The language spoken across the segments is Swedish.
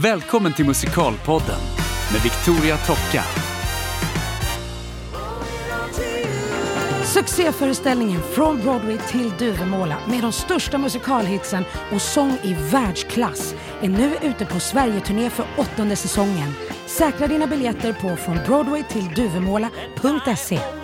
Välkommen till Musikalpodden med Victoria Tocka. Succéföreställningen Från Broadway till Duvemåla med de största musikalhitsen och sång i världsklass är nu ute på Sverigeturné för åttonde säsongen. Säkra dina biljetter på frånbroadwaytillduvemåla.se.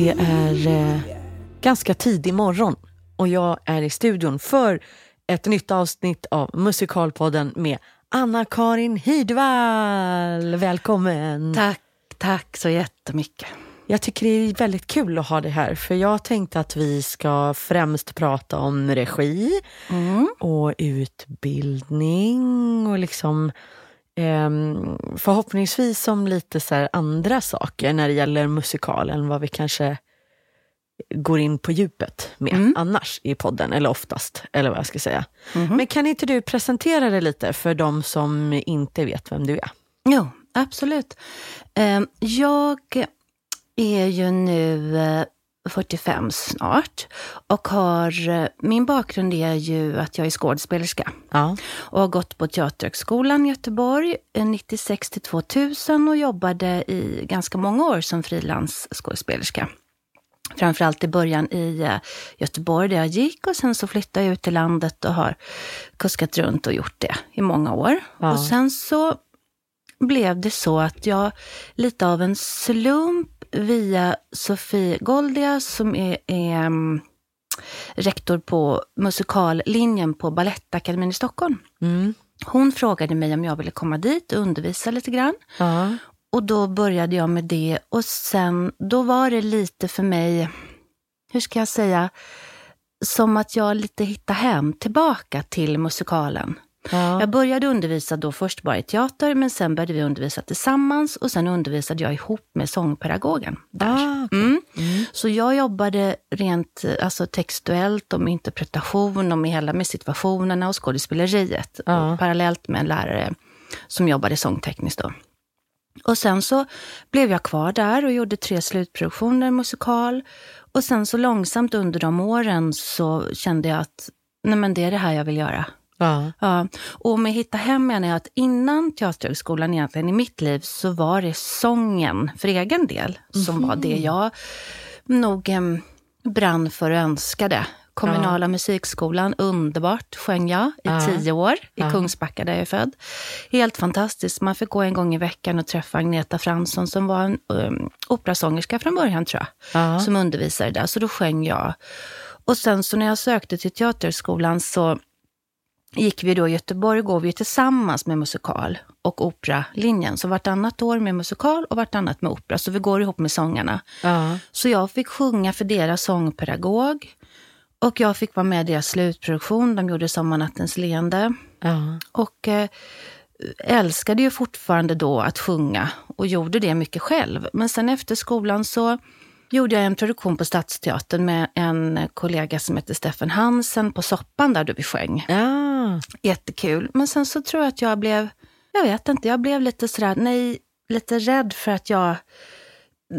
Det är eh, ganska tidig morgon och jag är i studion för ett nytt avsnitt av Musikalpodden med Anna-Karin Hidvall. Välkommen! Tack, tack så jättemycket. Jag tycker det är väldigt kul att ha dig här för jag tänkte att vi ska främst prata om regi och utbildning och liksom ehm, förhoppningsvis om lite så här andra saker när det gäller musikalen, vad vi kanske går in på djupet med annars i podden, eller oftast, eller vad jag ska säga. Men kan inte du presentera dig lite för de som inte vet vem du är? Jo, absolut. Eh, Jag är ju nu eh, 45 snart och har, eh, min bakgrund är ju att jag är skådespelerska Ja. och har gått på Teaterhögskolan i Göteborg eh, 96 till 2000 och jobbade i ganska många år som frilansskådespelerska. Framförallt i början i eh, Göteborg där jag gick och sen så flyttade jag ut till landet och har kuskat runt och gjort det i många år. Ja. Och sen så blev det så att jag lite av en slump via Sofie Goldia som är, är mm, rektor på musikallinjen på Balettakademin i Stockholm. Mm. Hon frågade mig om jag ville komma dit och undervisa lite grann. Ja. Och då började jag med det och sen, då var det lite för mig, hur ska jag säga, som att jag lite hittade hem tillbaka till musikalen. Ja. Jag började undervisa då först bara i teater, men sen började vi undervisa tillsammans och sen undervisade jag ihop med sångpedagogen. Där. Ah, okej. Mm. Så jag jobbade rent alltså, textuellt och med interpretation och med hela med situationerna och skådespeleriet. Ja. Och parallellt med en lärare som jobbade sångtekniskt då. Och sen så blev jag kvar där och gjorde tre slutproduktioner musikal. Och sen så långsamt under de åren så kände jag att nej men det är det här jag vill göra. Ja. Ja, och med Hitta hem menar jag att innan Teaterhögskolan egentligen i mitt liv så var det sången för egen del som var det jag nog em, brann för och önskade. Kommunala musikskolan, underbart, sjöng jag i Ja. tio år i Ja. Kungsbacka där jag är född. Helt fantastiskt. Man fick gå en gång i veckan och träffa Agneta Fransson som var en um, operasångerska från början tror jag Ja. som undervisade där, så då sjöng jag. Och sen så när jag sökte till Teaterskolan så gick vi då i Göteborg, går vi tillsammans med musikal och operalinjen. Så vartannat år med musikal och vartannat med opera, så vi går ihop med sångarna. Ja. Så jag fick sjunga för deras sångpedagog och jag fick vara med i deras slutproduktion, de gjorde Sommarnattens leende. Ja. Och eh, älskade ju fortfarande då att sjunga och gjorde det mycket själv. Men sen efter skolan så gjorde jag en produktion på Stadsteatern med en kollega som heter Steffen Hansen på Soppan där då vi sjöng. Jättekul. Men sen så tror jag att jag blev, jag vet inte, jag blev lite sådär, nej, lite rädd för att jag,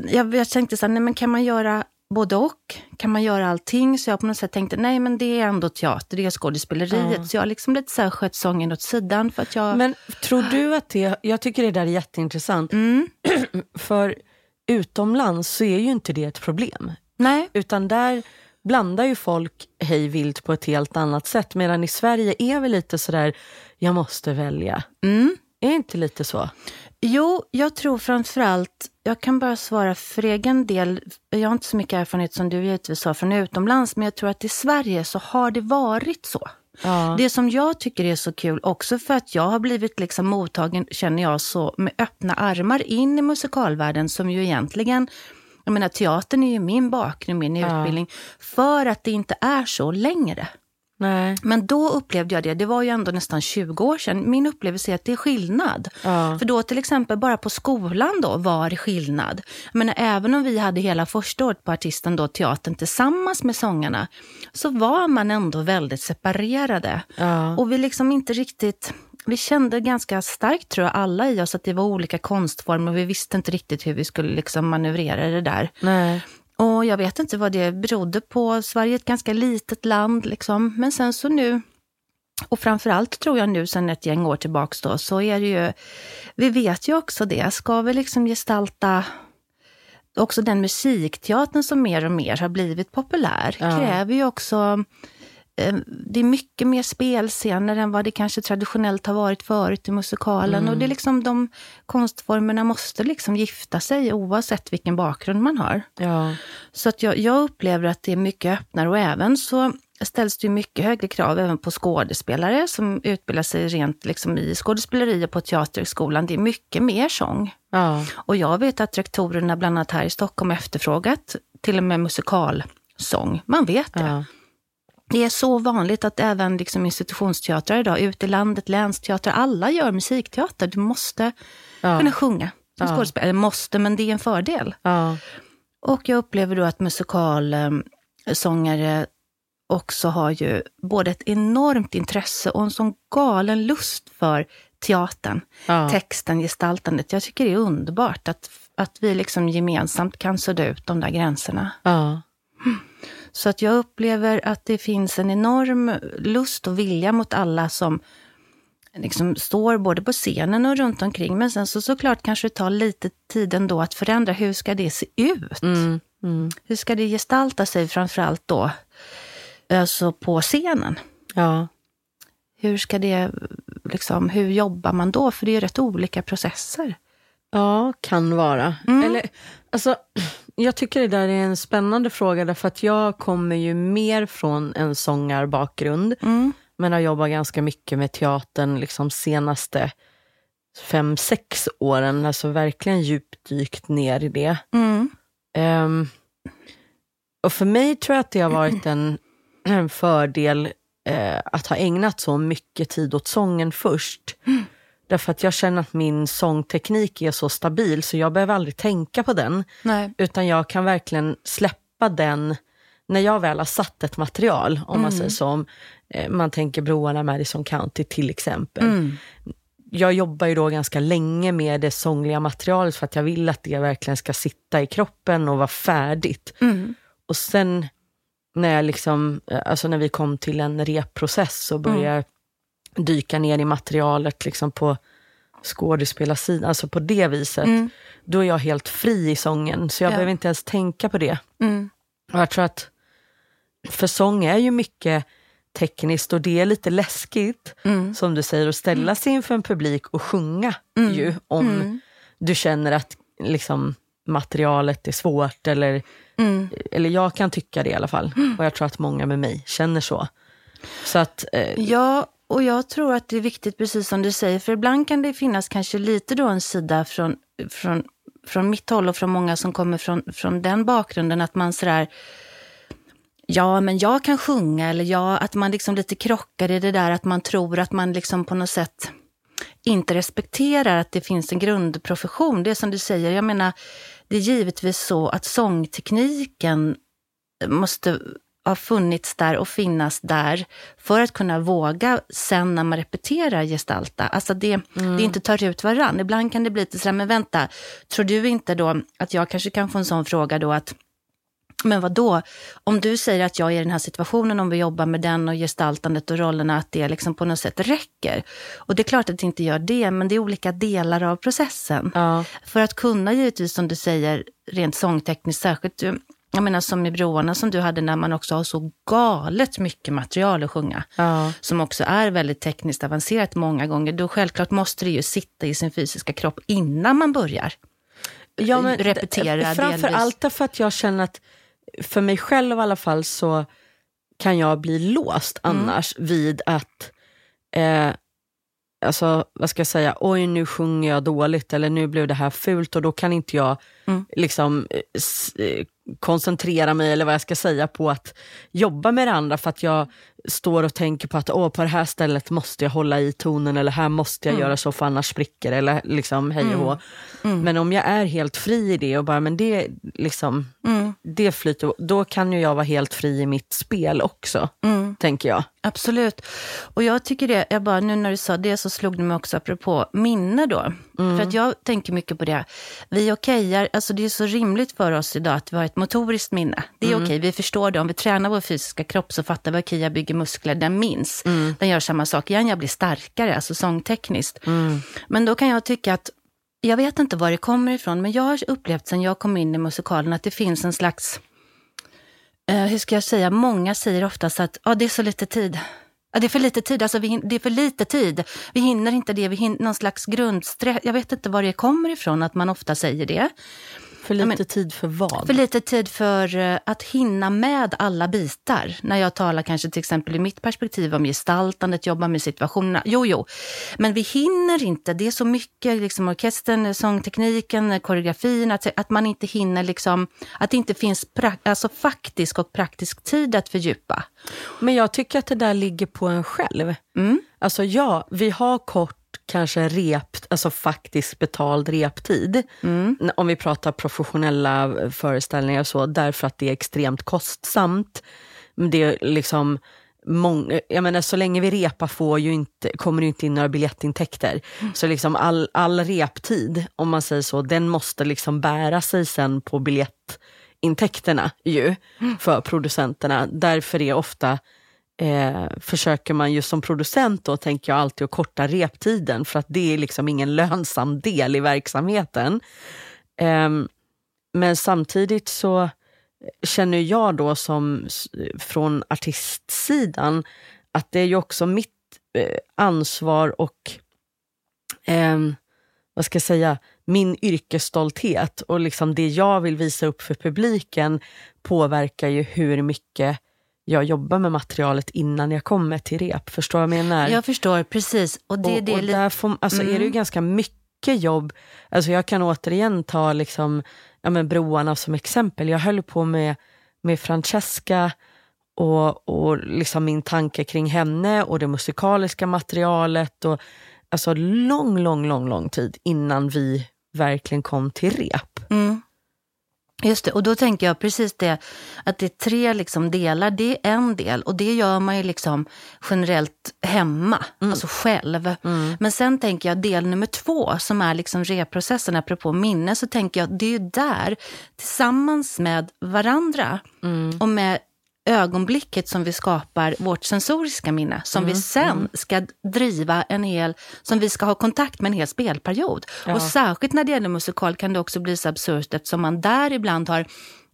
jag, jag tänkte så här, nej men kan man göra både och? Kan man göra allting? Så jag på något sätt tänkte, nej men det är ändå teater, det är skådespeleriet. Ja. Så jag liksom lite så här sköt sången åt sidan för att jag... Men tror du att det, jag tycker det där är jätteintressant, Mm, för utomlands så är ju inte det ett problem. nej, Utan där blandar ju folk hej vilt på ett helt annat sätt. Medan i Sverige är vi lite sådär, jag måste välja. mm. Är det inte lite så? Jo, jag tror framförallt, jag kan bara svara för egen del, jag har inte så mycket erfarenhet som du givetvis har från utomlands, men jag tror att i Sverige så har det varit så. Ja. Det som jag tycker är så kul, också för att jag har blivit liksom mottagen, känner jag, så med öppna armar in i musikalvärlden som ju egentligen, jag menar teatern är ju min bakgrund, min Ja. utbildning, för att det inte är så längre. Nej. Men då upplevde jag det, det var ju ändå nästan 20 år sedan, min upplevelse är att det är skillnad. Ja. För då till exempel bara på skolan då var det skillnad. Jag menar, även om vi hade hela första året på artisten då, teatern tillsammans med sångarna, så var man ändå väldigt separerade. Ja. Och vi liksom inte riktigt, vi kände ganska starkt, tror jag, alla i oss, att det var olika konstformer och vi visste inte riktigt hur vi skulle liksom manövrera det där. Nej. Och jag vet inte vad det berodde på. Sverige är ett ganska litet land, liksom. men sen så nu, och framförallt tror jag nu sen ett gäng år tillbaks då, så är det ju, vi vet ju också det, ska vi liksom gestalta också den musikteatern som mer och mer har blivit populär, Ja. kräver ju också det är mycket mer spelscener än vad det kanske traditionellt har varit förut i musikalen. Och det är liksom de konstformerna måste liksom gifta sig oavsett vilken bakgrund man har. Ja. Så att jag, jag upplever att det är mycket öppnare och även så ställs det mycket högre krav även på skådespelare som utbildar sig rent liksom i skådespeleri och på Teaterhögskolan. Det är mycket mer sång. Ja. Och jag vet att rektorerna bland annat här i Stockholm efterfrågat till och med musikalsång. Man vet det. Ja. Det är så vanligt att även liksom institutionsteatrar idag, ute i landet, länsteatrar, alla gör musikteater. Du måste Ja. kunna sjunga som Ja. skådespelare. Måste, men det är en fördel. Ja. Och jag upplever då att musikalsångare också har ju både ett enormt intresse och en sån galen lust för teatern, Ja. texten, gestaltandet. Jag tycker det är underbart att, att vi liksom gemensamt kan sudda ut de där gränserna. Ja. Så att jag upplever att det finns en enorm lust och vilja mot alla som liksom står både på scenen och runt omkring. Men sen så såklart kanske det tar lite tid ändå att förändra. Hur ska det se ut? Mm. Mm. Hur ska det gestalta sig framförallt då alltså på scenen? Ja. Hur ska det, liksom, hur jobbar man då? För det är ju rätt olika processer. Ja, kan vara. Mm. Eller, alltså, jag tycker det där är en spännande fråga därför att jag kommer ju mer från en sångarbakgrund Mm. men har jobbat ganska mycket med teatern liksom senaste fem, sex åren. Alltså verkligen djupdykt ner i det. Mm. Ehm, och för mig tror jag att det har varit en, en fördel eh, att ha ägnat så mycket tid åt sången först. Därför att jag känner att min sångteknik är så stabil så jag behöver aldrig tänka på den. Nej. Utan jag kan verkligen släppa den när jag väl har satt ett material. Om man säger så. Om eh, man tänker broarna Madison County till exempel Mm. jag jobbar ju då ganska länge med det sångliga materialet för att jag vill att det verkligen ska sitta i kroppen och vara färdigt. Mm. Och sen när, jag liksom, alltså när vi kom till en repprocess och började dyka ner i materialet liksom på skådespelarsidan, alltså på det viset, Mm. då är jag helt fri i sången. Så jag Ja. behöver inte ens tänka på det. Mm. Och jag tror att, för sång är ju mycket tekniskt och det är lite läskigt, Mm. som du säger, att ställa sig inför en publik och sjunga ju om Mm. du känner att liksom, materialet är svårt eller, Mm. eller jag kan tycka det i alla fall. Och jag tror att många med mig känner så. Så att, eh, Ja, och jag tror att det är viktigt, precis som du säger, för ibland kan det finnas kanske lite då en sida från, från, från mitt håll och från många som kommer från, från den bakgrunden, att man sådär, ja men jag kan sjunga, eller ja, att man liksom lite krockar i det där att man tror att man liksom på något sätt inte respekterar att det finns en grundprofession. Det är som du säger, jag menar, det är givetvis så att sångtekniken måste ha funnits där och finnas där för att kunna våga sen när man repeterar gestalta. Alltså det, det inte tar ut varann. Ibland kan det bli lite sådär, men vänta, tror du inte då att jag kanske kan få en sån fråga då att men vad då? Om du säger att jag är i den här situationen, om vi jobbar med den och gestaltandet och rollerna, att det liksom på något sätt räcker. Och det är klart att det inte gör det, men det är olika delar av processen. ja, För att kunna givetvis, som du säger, rent sångtekniskt särskilt, ju- jag menar som i Broarna som du hade när man också har så galet mycket material att sjunga, ja, som också är väldigt tekniskt avancerat många gånger, då självklart måste det ju sitta i sin fysiska kropp innan man börjar. ja men, repetera Framför delvis. allt därför att jag känner att, för mig själv i alla fall, så kan jag bli låst annars vid att eh, alltså, vad ska jag säga, oj nu sjunger jag dåligt eller nu blev det här fult och då kan inte jag mm. liksom eh, eh, koncentrera mig, eller vad jag ska säga, på att jobba med det andra för att jag står och tänker på att Åh, på det här stället måste jag hålla i tonen eller här måste jag mm. göra så för annars spricker eller liksom hej och mm. mm. Men om jag är helt fri i det och bara, men det liksom, mm. det flyter, då kan ju jag vara helt fri i mitt spel också, mm. tänker jag. Absolut. Och jag tycker det, jag bara, nu när du sa det så slog det mig också apropå minne då. Mm. För att jag tänker mycket på det. Vi okejar, alltså det är så rimligt för oss idag att vi har ett motoriskt minne. Det är mm. okej, vi förstår det. Om vi tränar vår fysiska kropp så fattar vi, okej jag bygger muskler, den minns. Mm. Den gör samma sak igen, jag blir starkare, alltså sångtekniskt. Mm. Men då kan jag tycka att, jag vet inte var det kommer ifrån, men jag har upplevt sen jag kom in i musikalen att det finns en slags eh, hur ska jag säga, många säger oftast att ah, det är så lite tid. Ja, det är för lite tid, alltså vi, det är för lite tid. Vi hinner inte det, vi hinner någon slags grundstress. Jag vet inte var det kommer ifrån att man ofta säger det. För lite men, tid för vad? För lite tid för uh, att hinna med alla bitar. När jag talar kanske till exempel i mitt perspektiv om gestaltandet, jobba med situationerna. Jo, jo, men vi hinner inte. Det är så mycket, liksom orkestern, sångtekniken, koreografin, att, att man inte hinner liksom, att det inte finns pra, alltså faktisk och praktisk tid att fördjupa. Men jag tycker att det där ligger på en själv. Mm. Alltså ja, vi har kort kanske rep, alltså faktiskt betald reptid. Mm. Om vi pratar professionella föreställningar och så, därför att det är extremt kostsamt. Det är liksom många, jag menar så länge vi repar får ju inte, kommer det inte in några biljettintäkter. Mm. Så liksom all, all reptid, om man säger så, den måste liksom bära sig sen på biljettintäkterna ju, mm. för producenterna. Därför är ofta eh, försöker man ju som producent då, tänker jag alltid, att korta reptiden för att det är liksom ingen lönsam del i verksamheten. Eh, men samtidigt så känner jag då som från artistsidan att det är ju också mitt eh, ansvar och eh, vad ska jag säga, min yrkesstolthet och liksom det jag vill visa upp för publiken påverkar ju hur mycket jag jobbar med materialet innan jag kommer till rep. Förstår vad jag menar? Jag förstår, precis. Och, det, och, det och där får, alltså, mm. är det ju mm. ganska mycket jobb. Alltså, jag kan återigen ta liksom, ja, men broarna som exempel. Jag höll på med, med Francesca och, och liksom min tanke kring henne och det musikaliska materialet. Och, alltså lång, lång, lång, lång tid innan vi verkligen kom till rep. Mm. Just det, och då tänker jag precis det, att det är tre liksom delar, det är en del och det gör man ju liksom generellt hemma, mm. alltså själv. Mm. Men sen tänker jag del nummer två som är liksom reprocessen, apropå minne, så tänker jag det är där, tillsammans med varandra mm. och med ögonblicket som vi skapar vårt sensoriska minne, som mm, vi sen mm. ska driva en hel, som vi ska ha kontakt med en hel spelperiod. Ja. Och särskilt när det gäller musikal kan det också bli så absurt eftersom man där ibland har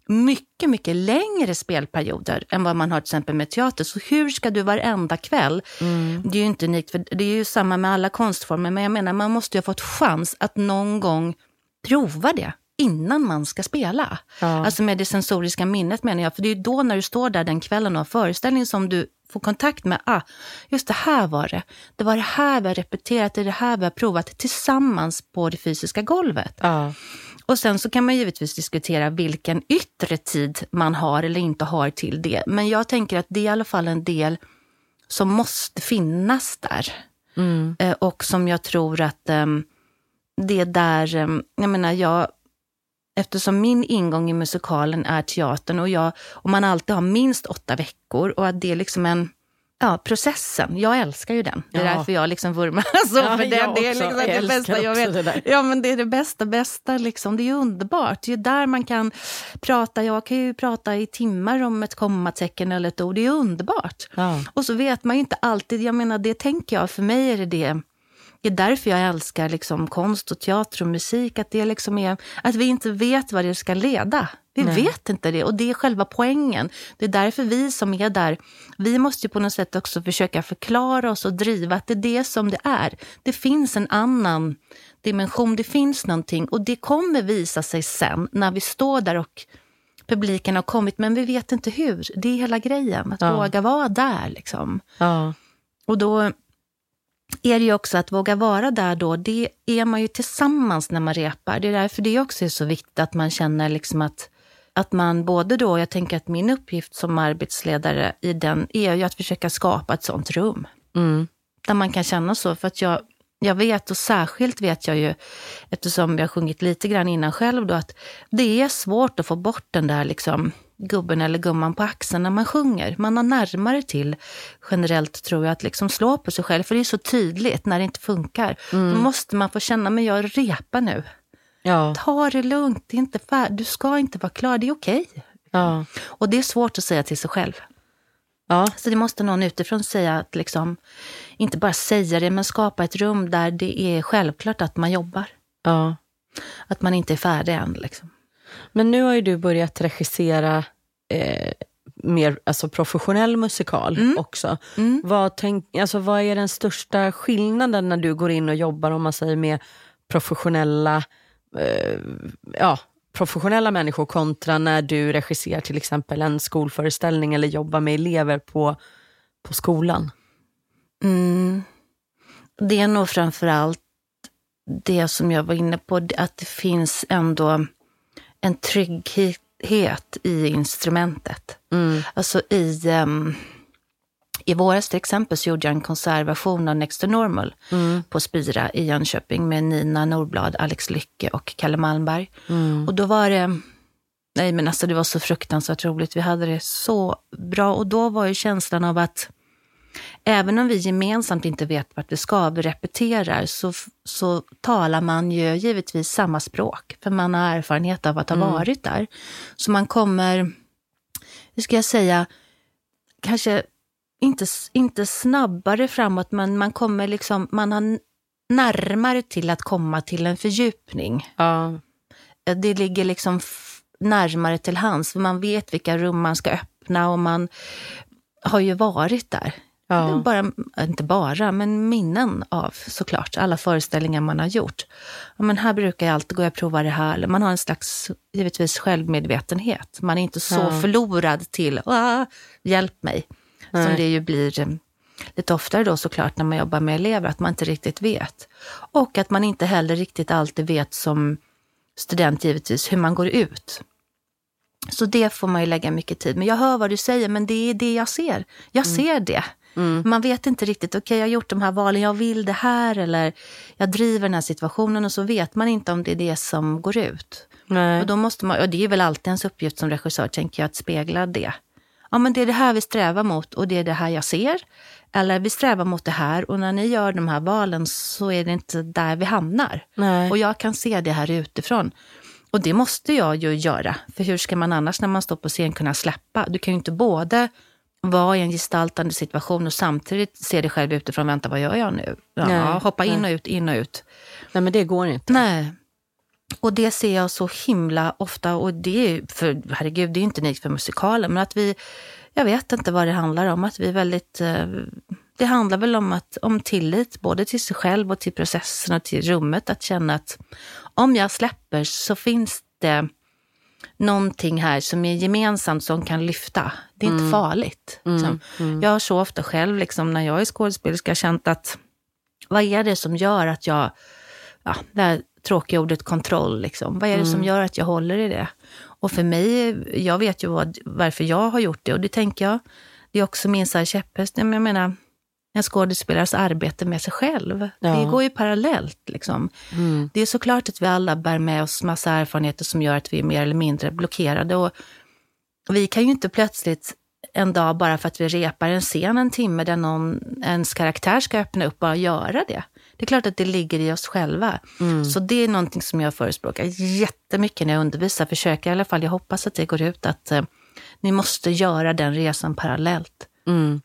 mycket, mycket längre spelperioder än vad man har till exempel med teater. Så hur ska du varenda kväll, mm. det är ju inte unikt, för det är ju samma med alla konstformer, men jag menar man måste ju ha fått chans att någon gång prova det innan man ska spela. Ja. Alltså med det sensoriska minnet menar jag. För det är då när du står där den kvällen och har föreställning som du får kontakt med, ah, just det här var det. Det var det här vi har repeterat, det är det här vi har provat tillsammans på det fysiska golvet. Ja. Och sen så kan man givetvis diskutera vilken yttre tid man har eller inte har till det. Men jag tänker att det är i alla fall en del som måste finnas där. Mm. Eh, och som jag tror att um, det är där, um, jag menar jag Eftersom min ingång i musikalen är teatern och, jag, och man alltid har minst åtta veckor och att det är liksom en Ja, processen. Jag älskar ju den. Det är ja. därför jag liksom vurmar så ja, för den. Det är liksom det bästa jag vet. Ja, men det är det bästa, bästa liksom. Det är underbart. Det är där man kan prata. Jag kan ju prata i timmar om ett kommatecken eller ett ord. Det är underbart. Ja. Och så vet man ju inte alltid. Jag menar, det tänker jag, för mig är det det det är därför jag älskar liksom konst och teater och musik. Att, det liksom är, att vi inte vet vad det ska leda. Vi Nej. vet inte det och det är själva poängen. Det är därför vi som är där, vi måste på något sätt också försöka förklara oss och driva att det är det som det är. Det finns en annan dimension, det finns någonting och det kommer visa sig sen när vi står där och publiken har kommit, men vi vet inte hur. Det är hela grejen, att ja. våga vara där. Liksom. Ja. Och då är det ju också att våga vara där då, det är man ju tillsammans när man repar. Det är därför det också är så viktigt att man känner liksom att, att man både då, jag tänker att min uppgift som arbetsledare i den är ju att försöka skapa ett sånt rum. Mm. Där man kan känna så, för att jag, jag vet och särskilt vet jag ju, eftersom jag sjungit lite grann innan själv då, att det är svårt att få bort den där liksom gubben eller gumman på axeln när man sjunger. Man har närmare till, generellt tror jag, att liksom slå på sig själv. För det är så tydligt när det inte funkar. Mm. Då måste man få känna, men jag repar nu. Ja. Ta det lugnt, det är inte färdigt. Du ska inte vara klar, det är okej. Ja. Och det är svårt att säga till sig själv. Ja. Så det måste någon utifrån säga, att liksom, inte bara säga det, men skapa ett rum där det är självklart att man jobbar. ja. Att man inte är färdig än. Liksom. Men nu har ju du börjat regissera eh, mer alltså professionell musikal Mm. också. Mm. Vad, tänk, alltså, vad är den största skillnaden när du går in och jobbar om man säger med professionella, eh, ja, professionella människor kontra när du regisserar till exempel en skolföreställning eller jobbar med elever på, på skolan? Mm. Det är nog framför allt det som jag var inne på, att det finns ändå en trygghet i instrumentet. Mm. Alltså i, um, i våras till exempel så gjorde jag en konsertversion av Next to Normal Mm. på Spira i Jönköping med Nina Norblad, Alex Lycke och Kalle Malmberg. Mm. Och då var det, nej men alltså det var så fruktansvärt roligt. Vi hade det så bra och då var ju känslan av att även om vi gemensamt inte vet vart vi ska, vi repeterar, så, så talar man ju givetvis samma språk. För man har erfarenhet av att ha Mm. varit där. Så man kommer, hur ska jag säga, kanske inte, inte snabbare framåt, men man kommer liksom, man har närmare till att komma till en fördjupning. Ja. Det ligger liksom närmare till hands, för man vet vilka rum man ska öppna och man har ju varit där. Ja. Bara, inte bara, men minnen av såklart alla föreställningar man har gjort. Ja, men här brukar jag alltid gå och prova det här. Man har en slags, givetvis, självmedvetenhet. Man är inte så Ja. förlorad till, ah, hjälp mig. Som Nej. det ju blir eh, lite oftare då såklart när man jobbar med elever, att man inte riktigt vet. Och att man inte heller riktigt alltid vet som student givetvis hur man går ut. Så det får man ju lägga mycket tid. Men jag hör vad du säger, men det är det jag ser. Jag ser det. Mm. Man vet inte riktigt, okej jag har gjort de här valen, jag vill det här eller jag driver den här situationen och så vet man inte om det är det som går ut. Nej. Och då måste man, och det är väl alltid ens uppgift som regissör, tänker jag, att spegla det. Ja, men det är det här vi strävar mot och det är det här jag ser. Eller vi strävar mot det här och när ni gör de här valen så är det inte där vi hamnar. Nej. Och jag kan se det här utifrån. Och det måste jag ju göra. För hur ska man annars när man står på scen kunna släppa? Du kan ju inte både vara i en gestaltande situation och samtidigt se dig själv utifrån. Vänta, vad gör jag nu? Ja, Nej, hoppa in nej. och ut, in och ut. Nej, men det går inte. Nej. Och det ser jag så himla ofta. Och det är för herregud, det är inte unikt för musikalen. Men att vi, jag vet inte vad det handlar om. Att vi väldigt, eh, det handlar väl om, att, om tillit, både till sig själv och till processen och till rummet. Att känna att om jag släpper så finns det någonting här som är gemensamt som kan lyfta. Det är inte farligt. liksom. Jag har så ofta själv, liksom, när jag är skådespelerska, känt att vad är det som gör att jag, ja, det här tråkiga ordet kontroll, liksom. vad är det som gör att jag håller i det? Och för mig, jag vet ju vad, varför jag har gjort det och det tänker jag, det är också min så här käpphäst. Jag menar, en skådespelares arbete med sig själv. Ja. Det går ju parallellt. Liksom. Mm. Det är såklart att vi alla bär med oss massa erfarenheter som gör att vi är mer eller mindre blockerade. Och vi kan ju inte plötsligt en dag bara för att vi repar en scen en timme där någon, ens karaktär ska öppna upp, bara göra det. Det är klart att det ligger i oss själva. Så det är någonting som jag förespråkar jättemycket när jag undervisar. Försöker i alla fall, jag hoppas att det går ut, att eh, ni måste göra den resan parallellt. Mm.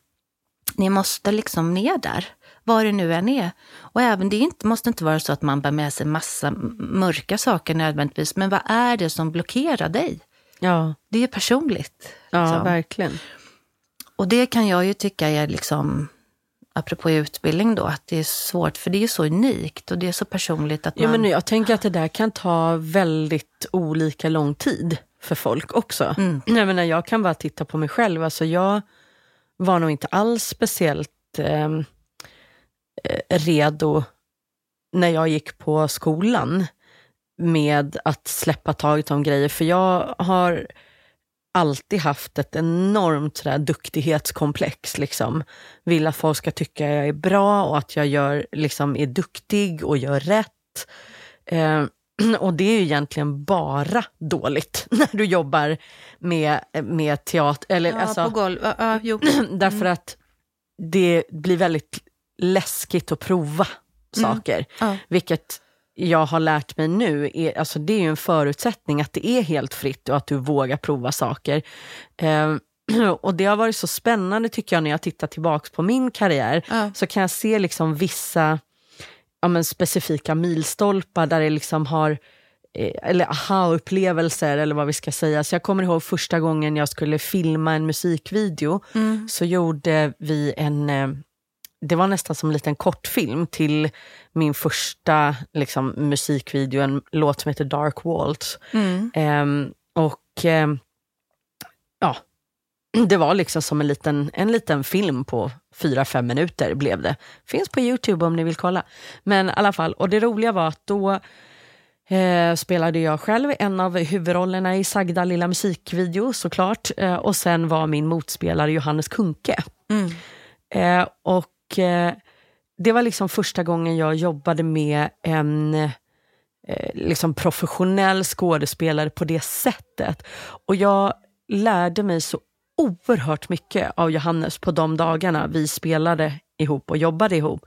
Ni måste liksom ner där, vad det nu än är. Och även det inte, måste inte vara så att man bär med sig massa mörka saker nödvändigtvis, men vad är det som blockerar dig? Ja, Det är personligt. ja liksom. verkligen. Och det kan jag ju tycka är liksom, apropå utbildning då, att det är svårt, för det är så unikt och det är så personligt att man... Ja, men jag tänker att det där kan ta väldigt olika lång tid för folk också. Mm. Jag, menar, jag kan bara titta på mig själv. Alltså jag var nog inte alls speciellt... Ehm, eh, redo när jag gick på skolan med att släppa taget om grejer. För jag har alltid haft ett enormt sådär, duktighetskomplex. Liksom. Vill att folk ska tycka jag är bra och att jag gör, liksom, är duktig och gör rätt. Eh, och det är ju egentligen bara dåligt när du jobbar med, med teater. Eller, Ja, alltså, på golv. Ja, ja, jo. Därför att det blir väldigt läskigt att prova saker. Ja. Vilket jag har lärt mig nu, är, alltså det är ju en förutsättning att det är helt fritt och att du vågar prova saker. Eh, och det har varit så spännande tycker jag när jag tittar tillbaka på min karriär. Så kan jag se liksom vissa ja, men specifika milstolpar där det liksom har eh, eller aha-upplevelser eller vad vi ska säga. Så jag kommer ihåg första gången jag skulle filma en musikvideo så gjorde vi en, eh, det var nästan som en liten kortfilm till min första liksom, musikvideo, en låt som heter Dark Waltz. Ehm, och ehm, ja, det var liksom som en liten, en liten film på fyra, fem minuter blev det. Finns på Youtube om ni vill kolla. Men i alla fall, och det roliga var att då eh, spelade jag själv en av huvudrollerna i Sagda lilla musikvideo såklart. Eh, och sen var min motspelare Johannes Kunke. Eh, och eh, det var liksom första gången jag jobbade med en eh, liksom professionell skådespelare på det sättet. Och jag lärde mig så oerhört mycket av Johannes på de dagarna vi spelade ihop och jobbade ihop.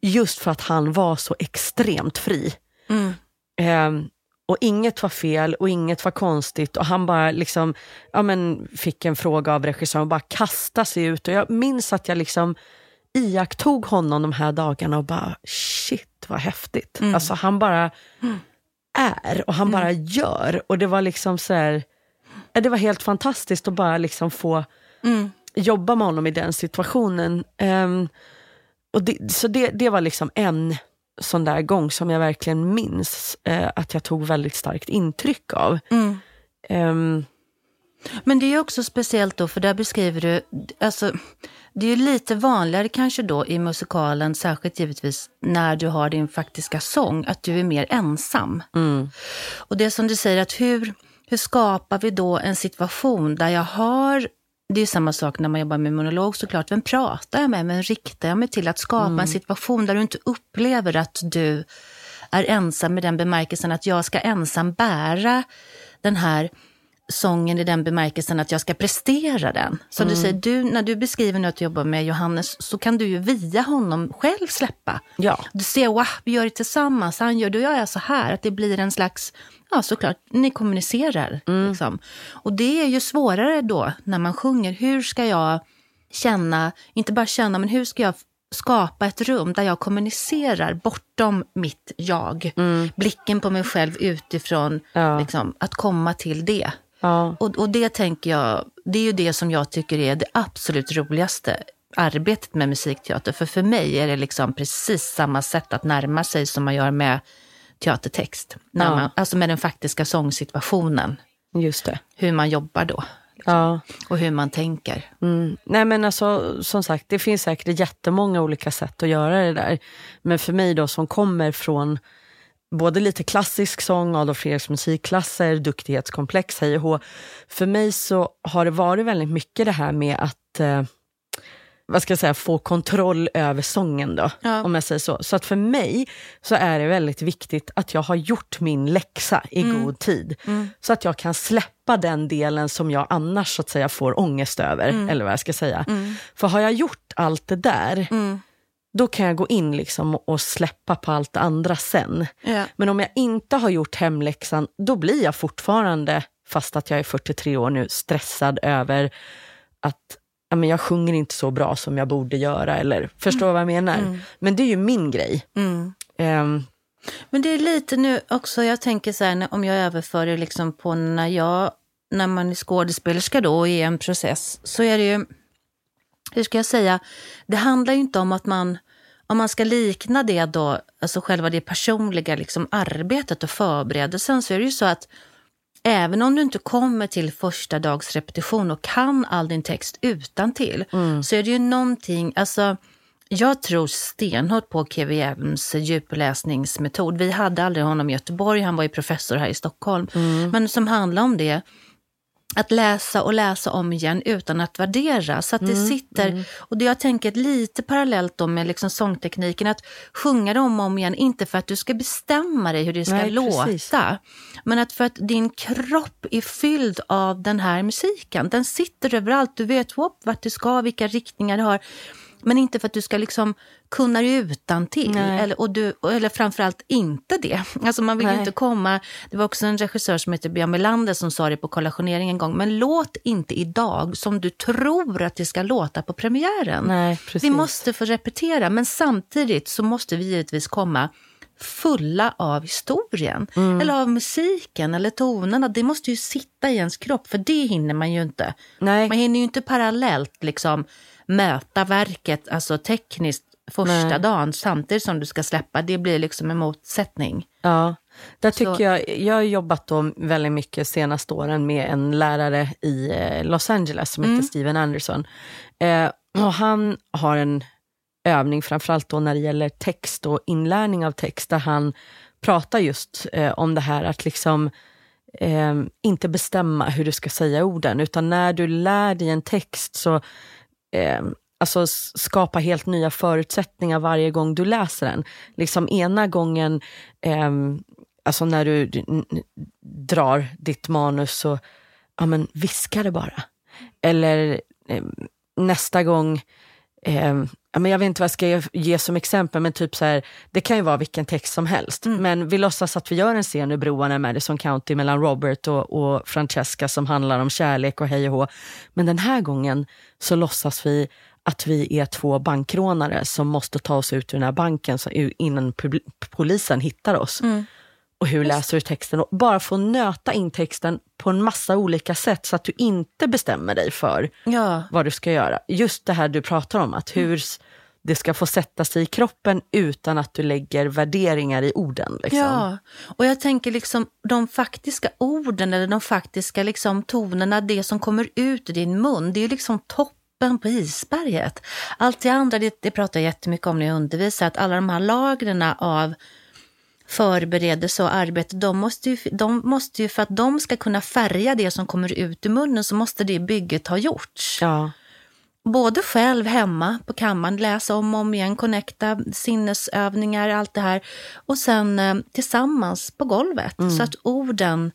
Just för att han var så extremt fri. Ehm, och inget var fel och inget var konstigt och han bara liksom, ja men fick en fråga av regissören och bara kastade sig ut. Och jag minns att jag liksom iakttog honom de här dagarna och bara shit vad häftigt. Alltså han bara är och han bara gör. Och det var liksom så här, det var helt fantastiskt att bara liksom få jobba med honom i den situationen. Ehm, och det, så det, det var liksom en sån där gång som jag verkligen minns eh, att jag tog väldigt starkt intryck av. Ehm, Men det är också speciellt då, för där beskriver du, alltså, det är ju lite vanligare kanske då i musikalen, särskilt givetvis när du har din faktiska sång, att du är mer ensam. Och det som du säger, att hur, hur skapar vi då en situation där jag har det är samma sak när man jobbar med monolog såklart. Vem pratar jag med? Vem riktar jag mig till? Att skapa en situation där du inte upplever att du är ensam i den bemärkelsen att jag ska ensam bära den här sången i den bemärkelsen att jag ska prestera den. Som du säger, du, när du beskriver nu att du jobbar med Johannes så kan du ju via honom själv släppa. Ja. Du ser, wow, vi gör det tillsammans, han gör det och jag är så här. Att det blir en slags, ja såklart, ni kommunicerar. Liksom. Och det är ju svårare då när man sjunger. Hur ska jag känna, inte bara känna, men hur ska jag skapa ett rum där jag kommunicerar bortom mitt jag. Blicken på mig själv utifrån, Ja. liksom, att komma till det. Ja. Och, och det tänker jag, det är ju det som jag tycker är det absolut roligaste arbetet med musikteater. För för mig är det liksom precis samma sätt att närma sig som man gör med teatertext. När Ja. man, alltså med den faktiska sångsituationen. Just det. Hur man jobbar då Ja. och hur man tänker. Mm. Nej men alltså som sagt, det finns säkert jättemånga olika sätt att göra det där. Men för mig då som kommer från både lite klassisk sång, Adolf Fredriks musikklasser, duktighetskomplex, hej och hå. För mig så har det varit väldigt mycket det här med att eh, vad ska jag säga, få kontroll över sången då, Ja. om jag säger så. Så att för mig så är det väldigt viktigt att jag har gjort min läxa i god tid. Så att jag kan släppa den delen som jag annars så att säga får ångest över, eller vad jag ska säga. För har jag gjort allt det där, då kan jag gå in liksom och släppa på allt det andra sen. Ja. Men om jag inte har gjort hemläxan, då blir jag fortfarande, fast att jag är 43 år nu, stressad över att ja, men jag sjunger inte så bra som jag borde göra. Eller, förstår vad jag menar? Men det är ju min grej. Ehm, Men det är lite nu också, jag tänker så här, om jag överför det liksom på när jag, när man är skådespelerska då och är i en process, så är det ju, hur ska jag säga, det handlar ju inte om att man, om man ska likna det då, alltså själva det personliga liksom arbetet och förberedelsen, så är det ju så att Även om du inte kommer till första dags repetition och kan all din text utan till så är det ju någonting, alltså Jag tror stenhårt på KVMs djupläsningsmetod. Vi hade aldrig honom i Göteborg, han var ju professor här i Stockholm. Mm. Men som handlar om det, att läsa och läsa om igen utan att värdera. Så att det Mm, sitter, och det jag tänker lite parallellt då med liksom sångtekniken, att sjunga det om och om igen, inte för att du ska bestämma dig hur det ska Nej, låta, precis. men att för att din kropp är fylld av den här musiken. Den sitter överallt, du vet whoop, vart du ska, vilka riktningar det har. Men inte för att du ska liksom kunna det utan till Nej. eller, och du, eller framförallt inte det. Alltså man vill ju Nej. inte komma, det var också en regissör som heter Björn Melander som sa det på kollationering en gång, men låt inte idag som du tror att det ska låta på premiären. Nej, precis. Vi måste få repetera, men samtidigt så måste vi givetvis komma fulla av historien, Mm. eller av musiken eller tonerna. Det måste ju sitta i ens kropp, för det hinner man ju inte. Nej. Man hinner ju inte parallellt liksom möta verket, alltså tekniskt, första Nej. dagen samtidigt som du ska släppa. Det blir liksom en motsättning. Ja, där tycker Så- jag, jag har jobbat då väldigt mycket senaste åren med en lärare i eh, Los Angeles som heter Steven Anderson. Eh, och han har en övning, framförallt då när det gäller text och inlärning av text, där han pratar just eh, om det här att liksom eh, inte bestämma hur du ska säga orden, utan när du lär dig en text så eh, alltså skapa helt nya förutsättningar varje gång du läser den. Liksom ena gången, eh, alltså när du drar ditt manus så, ja men viska det bara. Eller eh, nästa gång, ja, men jag vet inte vad jag ska ge, som exempel, men typ så här, det kan ju vara vilken text som helst. Men vi låtsas att vi gör en scen i broarna i Madison County mellan Robert och, och Francesca som handlar om kärlek och hej och hå. Men den här gången så låtsas vi att vi är två bankrånare som måste ta oss ut ur den här banken så, innan polisen hittar oss. Och hur läser du texten? Och bara få nöta in texten på en massa olika sätt så att du inte bestämmer dig för Ja, vad du ska göra. Just det här du pratar om, att hur s- det ska få sätta sig i kroppen utan att du lägger värderingar i orden. Liksom. ja. och jag tänker liksom de faktiska orden eller de faktiska liksom tonerna, det som kommer ut ur din mun, det är ju liksom toppen på isberget. Allt det andra, det, det pratar jag jättemycket om när jag undervisar, att alla de här lagren av förberedelse och arbete, de måste, ju, de måste ju, för att de ska kunna färga det som kommer ut ur munnen, så måste det bygget ha gjorts. Ja. både själv hemma på kammaren, läsa om och om igen, connecta, sinnesövningar, allt det här. Och sen eh, tillsammans på golvet. Så att orden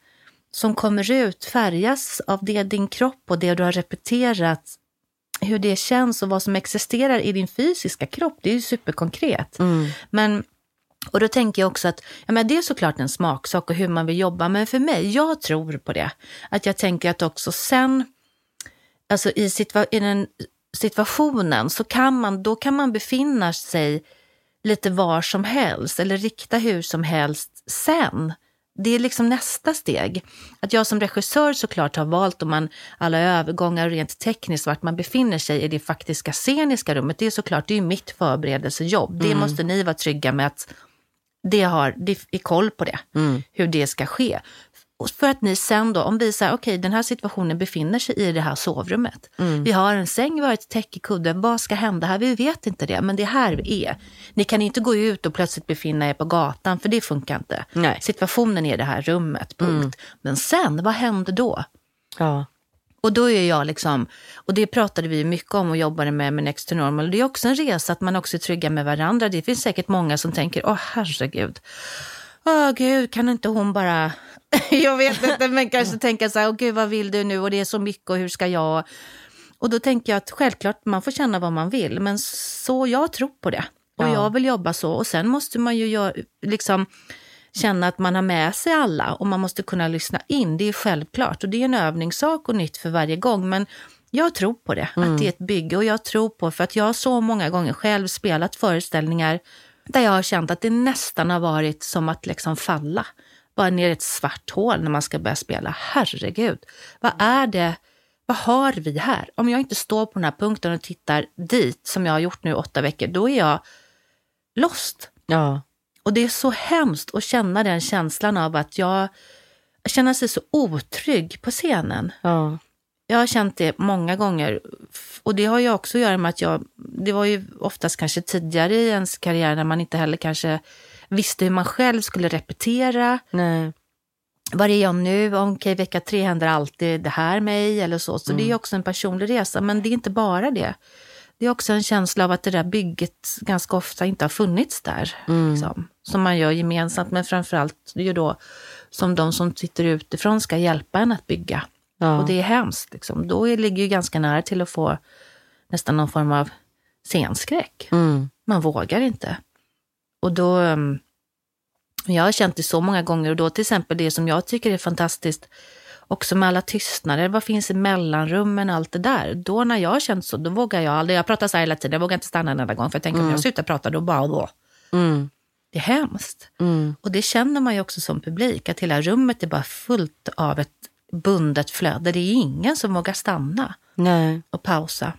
som kommer ut färgas av det din kropp och det du har repeterat, hur det känns och vad som existerar i din fysiska kropp. Det är ju superkonkret. Men och då tänker jag också att ja, men det är såklart en smaksak och hur man vill jobba, men för mig, jag tror på det. Att jag tänker att också sen, alltså i, situa- i den situationen, så kan man, då kan man befinna sig lite var som helst eller rikta hur som helst sen. Det är liksom nästa steg. Att jag som regissör såklart har valt om man alla övergångar rent tekniskt vart man befinner sig i det faktiska sceniska rummet. Det är såklart, det är mitt förberedelsejobb. Det måste ni vara trygga med att det har, det är koll på det, hur det ska ske. Och för att ni sen då, om vi säger okej den här situationen befinner sig i det här sovrummet. Vi har en säng, vi har ett täckekudde, vad ska hända här? Vi vet inte det, men det är här vi är. Ni kan inte gå ut och plötsligt befinna er på gatan, för det funkar inte. Nej. Situationen är det här rummet, punkt. Men sen, vad händer då? Ja. Och då är jag liksom, och det pratade vi mycket om och jobbade med med Next to Normal. Det är också en resa att man också är trygga med varandra. Det finns säkert många som tänker, åh herregud, åh gud, kan inte hon bara, jag vet inte, men kanske tänka så här, åh gud vad vill du nu och det är så mycket och hur ska jag? Och då tänker jag att självklart man får känna vad man vill, men så jag tror på det. Och Ja. jag vill jobba så och sen måste man ju gör, liksom känna att man har med sig alla och man måste kunna lyssna in. Det är självklart och det är en övningssak och nytt för varje gång. Men jag tror på det, att det är ett bygge och jag tror på, för att jag har så många gånger själv spelat föreställningar där jag har känt att det nästan har varit som att liksom falla. Bara ner i ett svart hål när man ska börja spela. Herregud, vad är det? Vad har vi här? Om jag inte står på den här punkten och tittar dit, som jag har gjort nu åtta veckor, då är jag lost. Ja. Och det är så hemskt att känna den känslan av att jag känner sig så otrygg på scenen. Ja. Jag har känt det många gånger. Och det har ju också att göra med att jag, det var ju oftast kanske tidigare i ens karriär när man inte heller kanske visste hur man själv skulle repetera. Nej. Var är jag nu? Okej, vecka tre händer alltid det här mig eller så. Så det är också en personlig resa, men det är inte bara det. Det är också en känsla av att det där bygget ganska ofta inte har funnits där. Liksom, som man gör gemensamt, men framförallt ju då som de som sitter utifrån ska hjälpa en att bygga. Ja. Och det är hemskt. Liksom. Då ligger ju ganska nära till att få nästan någon form av scenskräck. Mm. Man vågar inte. Och då, um, jag har känt det så många gånger och då till exempel det som jag tycker är fantastiskt, också med alla tystnader, vad finns i mellanrummen, allt det där. Då när jag har känt så, då vågar jag aldrig, jag pratar så här hela tiden, jag vågar inte stanna en enda gång för jag tänker om jag slutar prata då bara då. Mm. Det är hemskt. Mm. Och det känner man ju också som publik, att hela rummet är bara fullt av ett bundet flöde. Det är ingen som vågar stanna Nej. och pausa.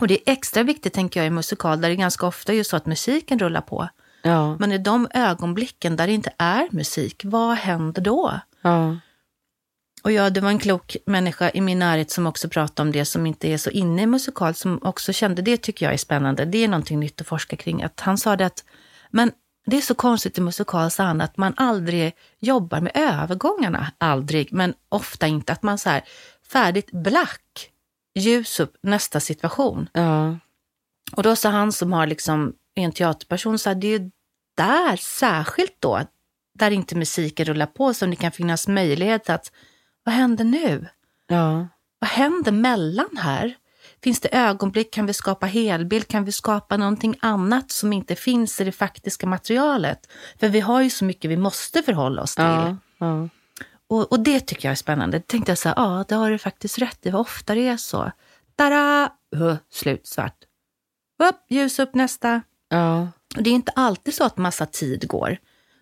Och det är extra viktigt tänker jag i musikal, där det ganska ofta är så att musiken rullar på. Ja. Men i de ögonblicken där det inte är musik, vad händer då? Ja. Och ja, det var en klok människa i min närhet som också pratade om det, som inte är så inne i musikal, som också kände det tycker jag är spännande. Det är någonting nytt att forska kring. Att han sa det att, men det är så konstigt i musikal, sa han, att man aldrig jobbar med övergångarna. Aldrig, men ofta inte. Att man så här, färdigt black, ljus upp, nästa situation. Ja. Och då sa han som har liksom, är en teaterperson, så här, det är ju där särskilt då, där inte musiken rullar på, som det kan finnas möjlighet att, vad händer nu? Ja. Vad händer mellan här? Finns det ögonblick? Kan vi skapa helbild? Kan vi skapa någonting annat som inte finns i det faktiska materialet? För vi har ju så mycket vi måste förhålla oss till. Ja. Ja. Och, och det tycker jag är spännande. Då tänkte jag så här, ja, det har du faktiskt rätt i. Vad ofta det är så. Tada! Uh, slut, svart. Upp, ljus upp, nästa. Ja. Och det är inte alltid så att massa tid går.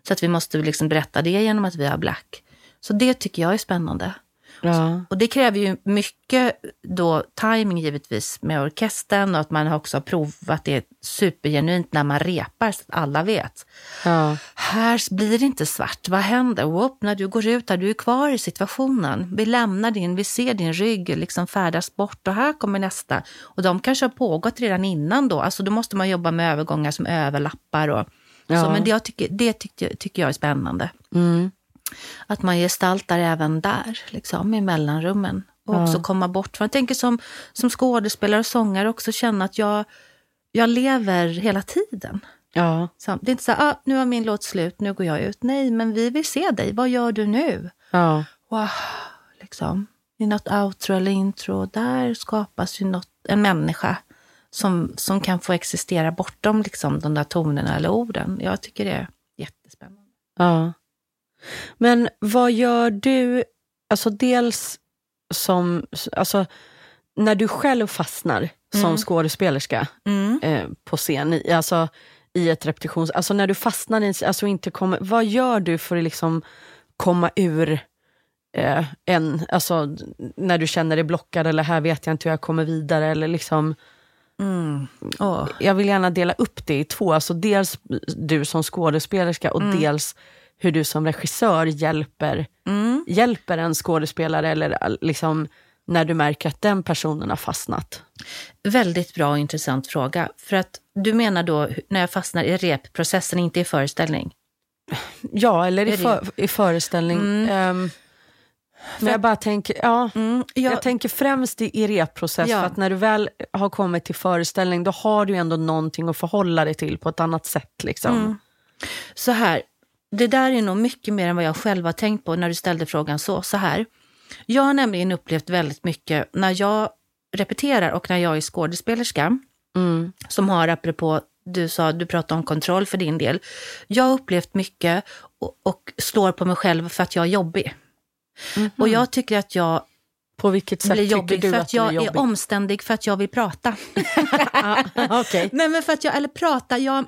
Så att vi måste liksom berätta det genom att vi har black. Så det tycker jag är spännande. Ja. Och det kräver ju mycket då timing givetvis med orkestern och att man också har provat det supergenuint när man repar så att alla vet. Ja. Här blir det inte svart. Vad händer? Whoop, när du går ut där, du är kvar i situationen. Vi lämnar din, vi ser din rygg liksom färdas bort och här kommer nästa. Och de kanske har pågått redan innan då. Alltså då måste man jobba med övergångar som överlappar och Ja. så. Men det, jag tycker, det tycker, tycker jag är spännande. Mm. Att man gestaltar även där, liksom, i mellanrummen. Och Ja. också komma bort. För jag tänker som, som skådespelare och sångare också känna att jag, jag lever hela tiden. Ja. Så det är inte så här, ah, nu har min låt slut, nu går jag ut. Nej, men vi vill se dig. Vad gör du nu? Ja. Wow, liksom. I något outro eller intro, där skapas ju något, en människa som, som kan få existera bortom liksom, de där tonerna eller orden. Jag tycker det är jättespännande. Ja. Men vad gör du, alltså dels som, alltså när du själv fastnar som Mm. skådespelerska Mm. eh, på scen, alltså i ett repetitions... Alltså när du fastnar i, alltså inte kommer, vad gör du för att liksom komma ur eh, en, alltså när du känner dig blockad eller här vet jag inte hur jag kommer vidare eller liksom Mm. Åh. jag vill gärna dela upp det i två. Alltså dels du som skådespelerska och dels hur du som regissör hjälper, Mm. hjälper en skådespelare eller liksom när du märker att den personen har fastnat. Väldigt bra och intressant fråga. För att du menar då när jag fastnar i repprocessen, inte i föreställning? Ja, eller i, för, i föreställning. Mm. Ehm, men jag bara tänker, ja, Mm, jag jag, tänker främst i, i repprocess, Ja. för att när du väl har kommit till föreställning, då har du ändå någonting att förhålla dig till på ett annat sätt. Liksom. Mm. Så här, det där är nog mycket mer än vad jag själv har tänkt på när du ställde frågan så. Så här, jag har nämligen upplevt väldigt mycket när jag repeterar och när jag är skådespelerska, Mm. som har apropå, du sa, du pratade om kontroll för din del. Jag har upplevt mycket och, och slår på mig själv för att jag är jobbig. Och jag tycker att jag På vilket sätt blir jobbig för att, är jag är jobbig? omständig för att jag vill prata. Okej. Nej men för att jag, eller prata, jag,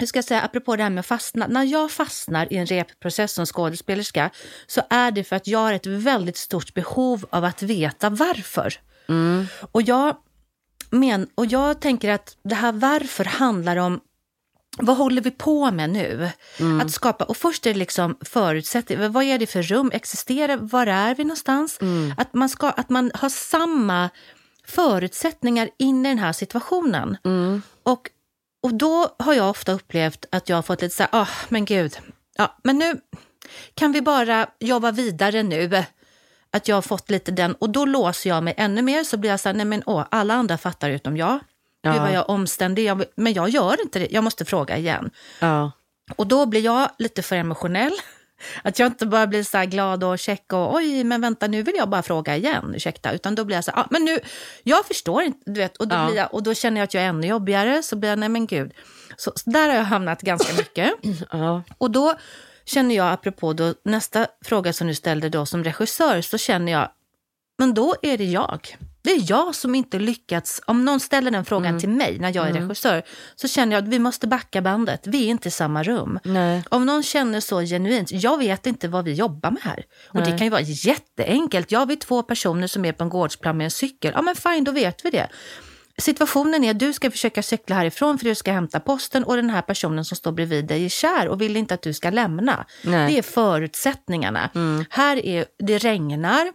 hur ska jag säga, apropå det här med fastna. När jag fastnar i en repprocess som skådespelerska så är det för att jag har ett väldigt stort behov av att veta varför. Mm. Och jag, men, och jag tänker att det här varför handlar om vad håller vi på med nu? Att skapa, och först är det liksom förutsättningar, vad är det för rum, existerar, var är vi någonstans? Att, man ska, att man har samma förutsättningar in i den här situationen. Och, och då har jag ofta upplevt att jag har fått lite så här, ah, men gud, ja, men nu kan vi bara jobba vidare nu. Att jag har fått lite den, och då låser jag mig ännu mer, så blir jag så här, nej men åh, alla andra fattar utom jag. Gud Ja. vad jag är omständig, jag, men jag gör inte det, jag måste fråga igen. Ja. Och då blir jag lite för emotionell. Att jag inte bara blir så glad och check och oj, men vänta nu vill jag bara fråga igen, ursäkta. Utan då blir jag så här, ah, men nu, jag förstår inte, du vet. Och då, Ja. jag, och då känner jag att jag är ännu jobbigare, så blir jag, nej men gud. Så, så där har jag hamnat ganska mycket. Ja. Och då känner jag, apropå då, nästa fråga som du ställde då som regissör, så känner jag, men då är det jag. Det är jag som inte lyckats, om någon ställer den frågan till mig när jag är regissör, så känner jag att vi måste backa bandet, vi är inte i samma rum. Nej. Om någon känner så genuint, jag vet inte vad vi jobbar med här. Och det kan ju vara jätteenkelt. Jag vet två personer som är på en gårdsplan med en cykel. Ja men fine, då vet vi det. Situationen är att du ska försöka cykla härifrån för du ska hämta posten och den här personen som står bredvid dig är kär och vill inte att du ska lämna. Nej. Det är förutsättningarna. Här är, det regnar,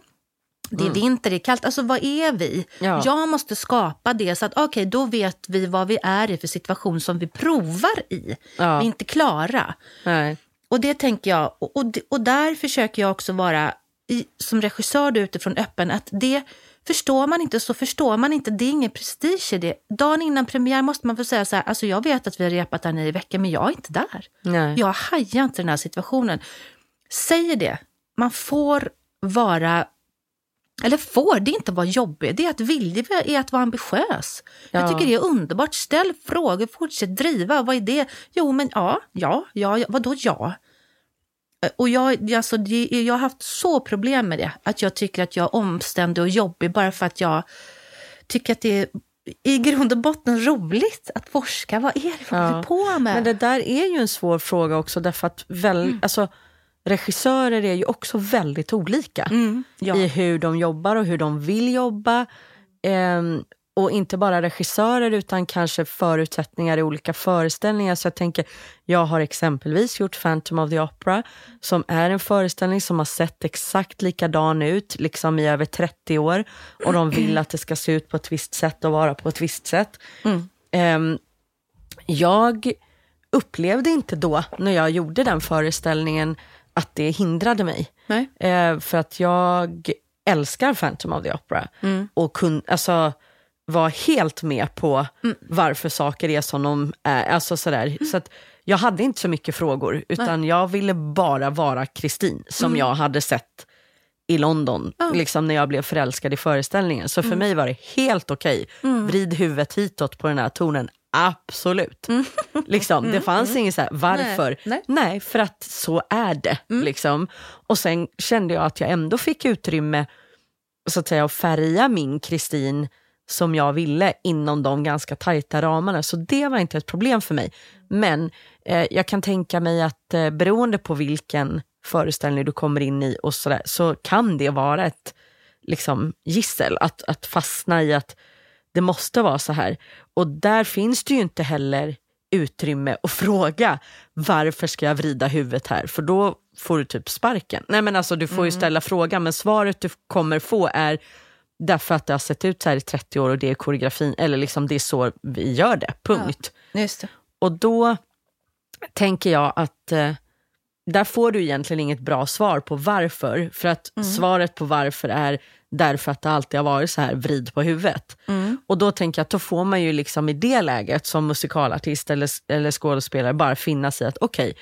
det är vinter, det är kallt. Alltså vad är vi? Ja. Jag måste skapa det så att okej, då vet vi vad vi är i för situation som vi provar i. Ja. Vi är inte klara. Nej. Och det tänker jag, och, och, och där försöker jag också vara i, som regissör då utifrån öppen, att det förstår man inte så förstår man inte, det är ingen prestige i det. Dagen innan premiär måste man få säga så här, alltså jag vet att vi har repat här nio veckor, men jag är inte där. Nej. Jag hajar inte den här situationen. Säger det, man får vara eller får, det är inte att vara jobbig, det är att vilja, är att vara ambitiös. Jag Ja. tycker det är underbart. Ställ frågor, fortsätt driva. Vad är det? Jo, men ja, ja, ja, ja vadå ja? Eh, Och jag, alltså, jag har haft så problem med det, att jag tycker att jag är omständig och jobbig bara för att jag tycker att det är i grund och botten roligt att forska. Vad är det vi Ja. på med? Men det där är ju en svår fråga också därför att väl, alltså, regissörer är ju också väldigt olika Mm, ja. i hur de jobbar och hur de vill jobba. Ehm, och inte bara regissörer utan kanske förutsättningar i olika föreställningar. Så jag tänker, jag har exempelvis gjort Phantom of the Opera som är en föreställning som har sett exakt likadan ut liksom i över 30 år och de vill att det ska se ut på ett visst sätt och vara på ett visst sätt. Ehm, jag upplevde inte då, när jag gjorde den föreställningen, att det hindrade mig. Nej. Eh, för att jag älskar Phantom of the Opera. Och kun, alltså, var helt med på varför saker är som de är. Alltså sådär. Så att jag hade inte så mycket frågor, utan jag ville bara vara Kristin, som jag hade sett i London, liksom när jag blev förälskad i föreställningen. Så för mig var det helt okej. Vrid huvudet hitåt på den här tonen, absolut. Liksom, det fanns inget så här, varför? Nej. Nej, för att så är det. Liksom. Och sen kände jag att jag ändå fick utrymme så att säga, att färga min Kristin som jag ville inom de ganska tajta ramarna. Så det var inte ett problem för mig. Men eh, jag kan tänka mig att eh, beroende på vilken föreställning du kommer in i och så, där, så kan det vara ett liksom, gissel att, att fastna i att det måste vara så här. Och där finns det ju inte heller utrymme att fråga varför ska jag vrida huvudet här? För då får du typ sparken. Nej men alltså du får ju ställa frågan men svaret du kommer få är därför att det har sett ut så här i 30 år och det är koreografin, eller liksom det är så vi gör det, punkt. Det. Och då tänker jag att eh, där får du egentligen inget bra svar på varför. För att svaret på varför är därför att det alltid har varit så här, vrid på huvudet. Och då tänker jag att då får man ju liksom i det läget som musikalartist eller, eller skådespelare bara finna sig att okej,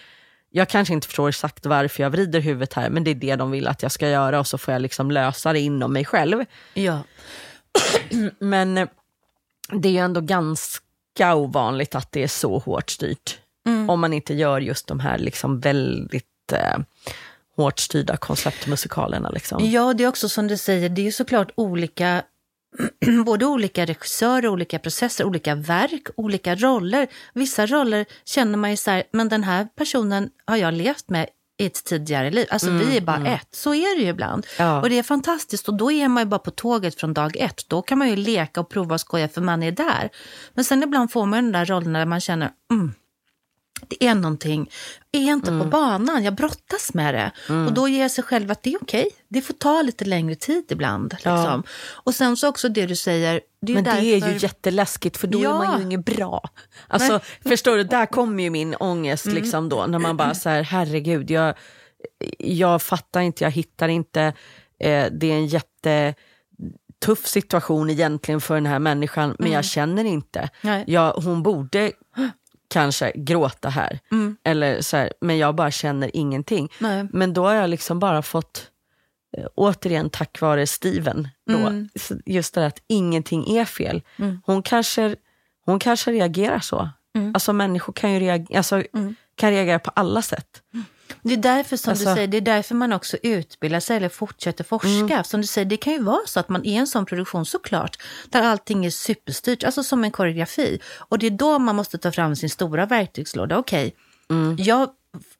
jag kanske inte förstår exakt varför jag vrider huvudet här, men det är det de vill att jag ska göra och så får jag liksom lösa det inom mig själv. Ja. Men eh, det är ju ändå ganska ovanligt att det är så hårt styrt. Om man inte gör just de här liksom väldigt eh, hårt styrda konceptmusikalerna. Liksom. Ja, det är också som du säger, det är såklart olika, både olika regissörer, olika processer, olika verk, olika roller. Vissa roller känner man ju så här, men den här personen har jag levt med i ett tidigare liv. Alltså vi är bara ett, så är det ju ibland. Ja. Och det är fantastiskt och då är man ju bara på tåget från dag ett. Då kan man ju leka och prova och skoja för man är där. Men sen ibland får man den där rollen där man känner, mm, det är någonting, är inte på banan, jag brottas med det. Och då ger jag sig själv att det är okej, det får ta lite längre tid ibland. Liksom. Och sen så också det du säger, det Men därför... det är ju jätteläskigt för då Ja. är man ju inget bra. Alltså, förstår du, där kommer ju min ångest Mm. liksom då. När man bara så här, herregud, jag, jag fattar inte, jag hittar inte. Eh, det är en jättetuff situation egentligen för den här människan, men jag känner inte. Mm. Nej. Jag, hon borde kanske gråta här. Eller så här, men jag bara känner ingenting. Mm. Nej. Men då har jag liksom bara fått, eh, återigen tack vare Steven, då, Mm. just det där att ingenting är fel. Hon, kanske, hon kanske reagerar så. Mm. Alltså människor kan ju reagera, alltså, kan reagera på alla sätt. Det är därför som Alltså- du säger, det är därför man också utbildar sig eller fortsätter forska. Mm. Som du säger, det kan ju vara så att man är i en sån produktion såklart, där allting är superstyrt, alltså som en koreografi. Och det är då man måste ta fram sin stora verktygslåda. Okej, Mm. jag,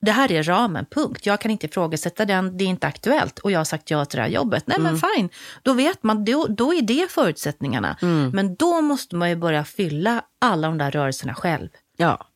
det här är ramen, punkt. Jag kan inte ifrågasätta den, det är inte aktuellt. Och jag har sagt ja till det här jobbet. Nej Mm. men fine, då vet man, då, då är det förutsättningarna. Mm. Men då måste man ju börja fylla alla de där rörelserna själv. Ja.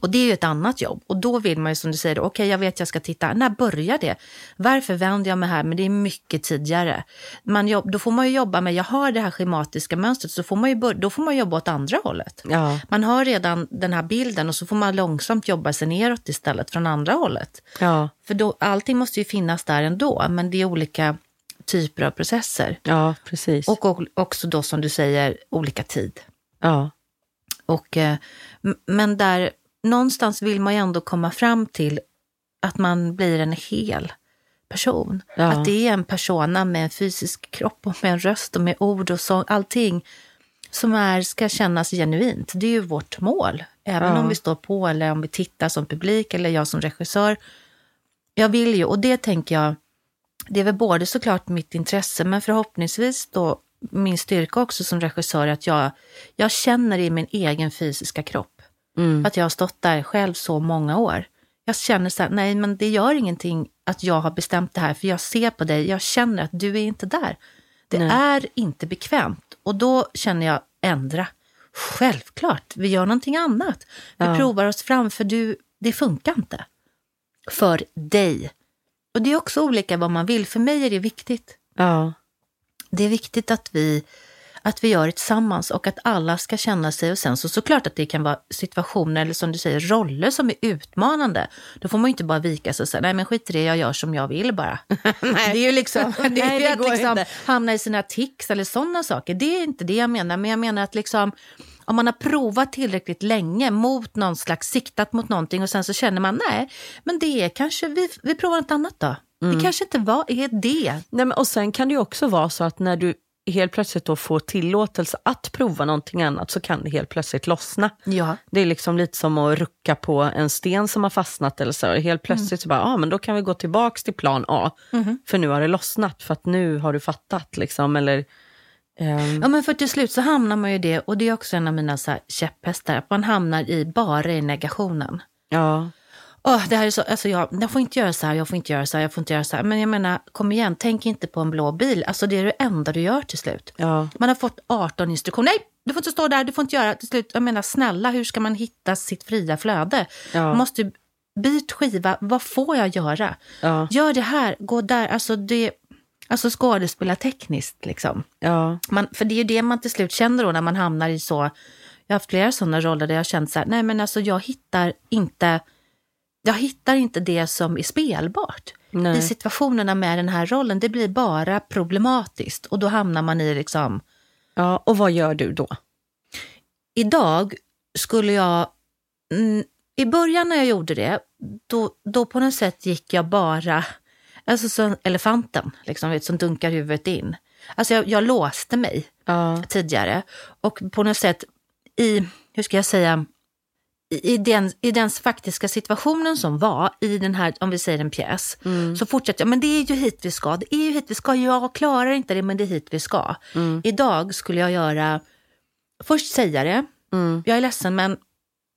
Och det är ju ett annat jobb. Och då vill man ju som du säger, okej jag vet jag ska titta, när börjar det? Varför vänder jag mig här? Men det är mycket tidigare. Man jobb, då får man ju jobba med, jag har det här schematiska mönstret, så får man ju då får man jobba åt andra hållet. Ja. Man har redan den här bilden och så får man långsamt jobba sig neråt istället från andra hållet. Ja. För då, allting måste ju finnas där ändå, men det är olika typer av processer. ja, precis. Och o- också då som du säger, olika tid. ja. Och, eh, men där någonstans vill man ju ändå komma fram till att man blir en hel person. Ja. Att det är en persona med en fysisk kropp och med en röst och med ord och sång, allting som är, ska kännas genuint. Det är ju vårt mål. Även Ja. om vi står på eller om vi tittar som publik eller jag som regissör. Jag vill ju, och det tänker jag, det är väl både såklart mitt intresse men förhoppningsvis då min styrka också som regissör att jag, jag känner i min egen fysiska kropp. Mm. Att jag har stått där själv så många år. Jag känner så här, nej men det gör ingenting att jag har bestämt det här för jag ser på dig, jag känner att du är inte där. Det Nej. är inte bekvämt och då känner jag ändra. Självklart, vi gör någonting annat. Vi Ja. provar oss fram för du, det funkar inte. För dig. Och det är också olika vad man vill. För mig är det viktigt. Ja. Det är viktigt att vi, att vi gör det tillsammans och att alla ska känna sig. Och sen så såklart att det kan vara situationer eller som du säger roller som är utmanande. Då får man ju inte bara vika sig och säga nej men skit i det, jag gör som jag vill bara. Det är ju liksom, det Nej, det att går liksom inte. hamna i sina tics eller sådana saker. Det är inte det jag menar, men jag menar att liksom om man har provat tillräckligt länge mot någon slags, siktat mot någonting och sen så känner man nej, men det är kanske, vi, vi provar något annat då. Det kanske inte var, är det. Nej, men, och sen kan det ju också vara så att när du helt plötsligt då får tillåtelse att prova någonting annat så kan det helt plötsligt lossna. Ja. Det är liksom lite som att rucka på en sten som har fastnat eller så. Helt plötsligt så bara, ja ah, men då kan vi gå tillbaks till plan A. För nu har det lossnat, för att nu har du fattat liksom. Eller, ehm, Ja men för till slut så hamnar man ju det och det är också en av mina så här käpphästar, att man hamnar i bara i negationen. ja, Åh, det här är så, alltså jag, jag får inte göra så här, jag får inte göra så här, jag får inte göra så här. Men jag menar, kom igen, tänk inte på en blå bil. Alltså det är det enda du gör till slut. ja, Man har fått 18 instruktioner. Nej, du får inte stå där, du får inte göra. Till slut, jag menar snälla, hur ska man hitta sitt fria flöde? Ja. Man måste byt skiva, vad får jag göra? ja, Gör det här, gå där. Alltså det, alltså skådespela tekniskt liksom. ja, Man, för det är ju det man till slut känner då när man hamnar i så, jag har haft flera sådana roller där jag har känt så här, nej men alltså jag hittar inte, jag hittar inte det som är spelbart. Nej. I situationerna med den här rollen, det blir bara problematiskt och då hamnar man i liksom, ja. Och vad gör du då? idag skulle jag, mm, i början när jag gjorde det, då, då på något sätt gick jag bara, alltså som elefanten, liksom, vet, som dunkar huvudet in. Alltså jag, jag låste mig Ja, tidigare. Och på något sätt i, hur ska jag säga, i, den, i den faktiska situationen som var i den här, om vi säger en pjäs, så fortsätter jag, men det är ju hit vi ska, det är ju hit vi ska, jag klarar inte det men det är hit vi ska. Idag skulle jag göra, först säga det, mm, jag är ledsen men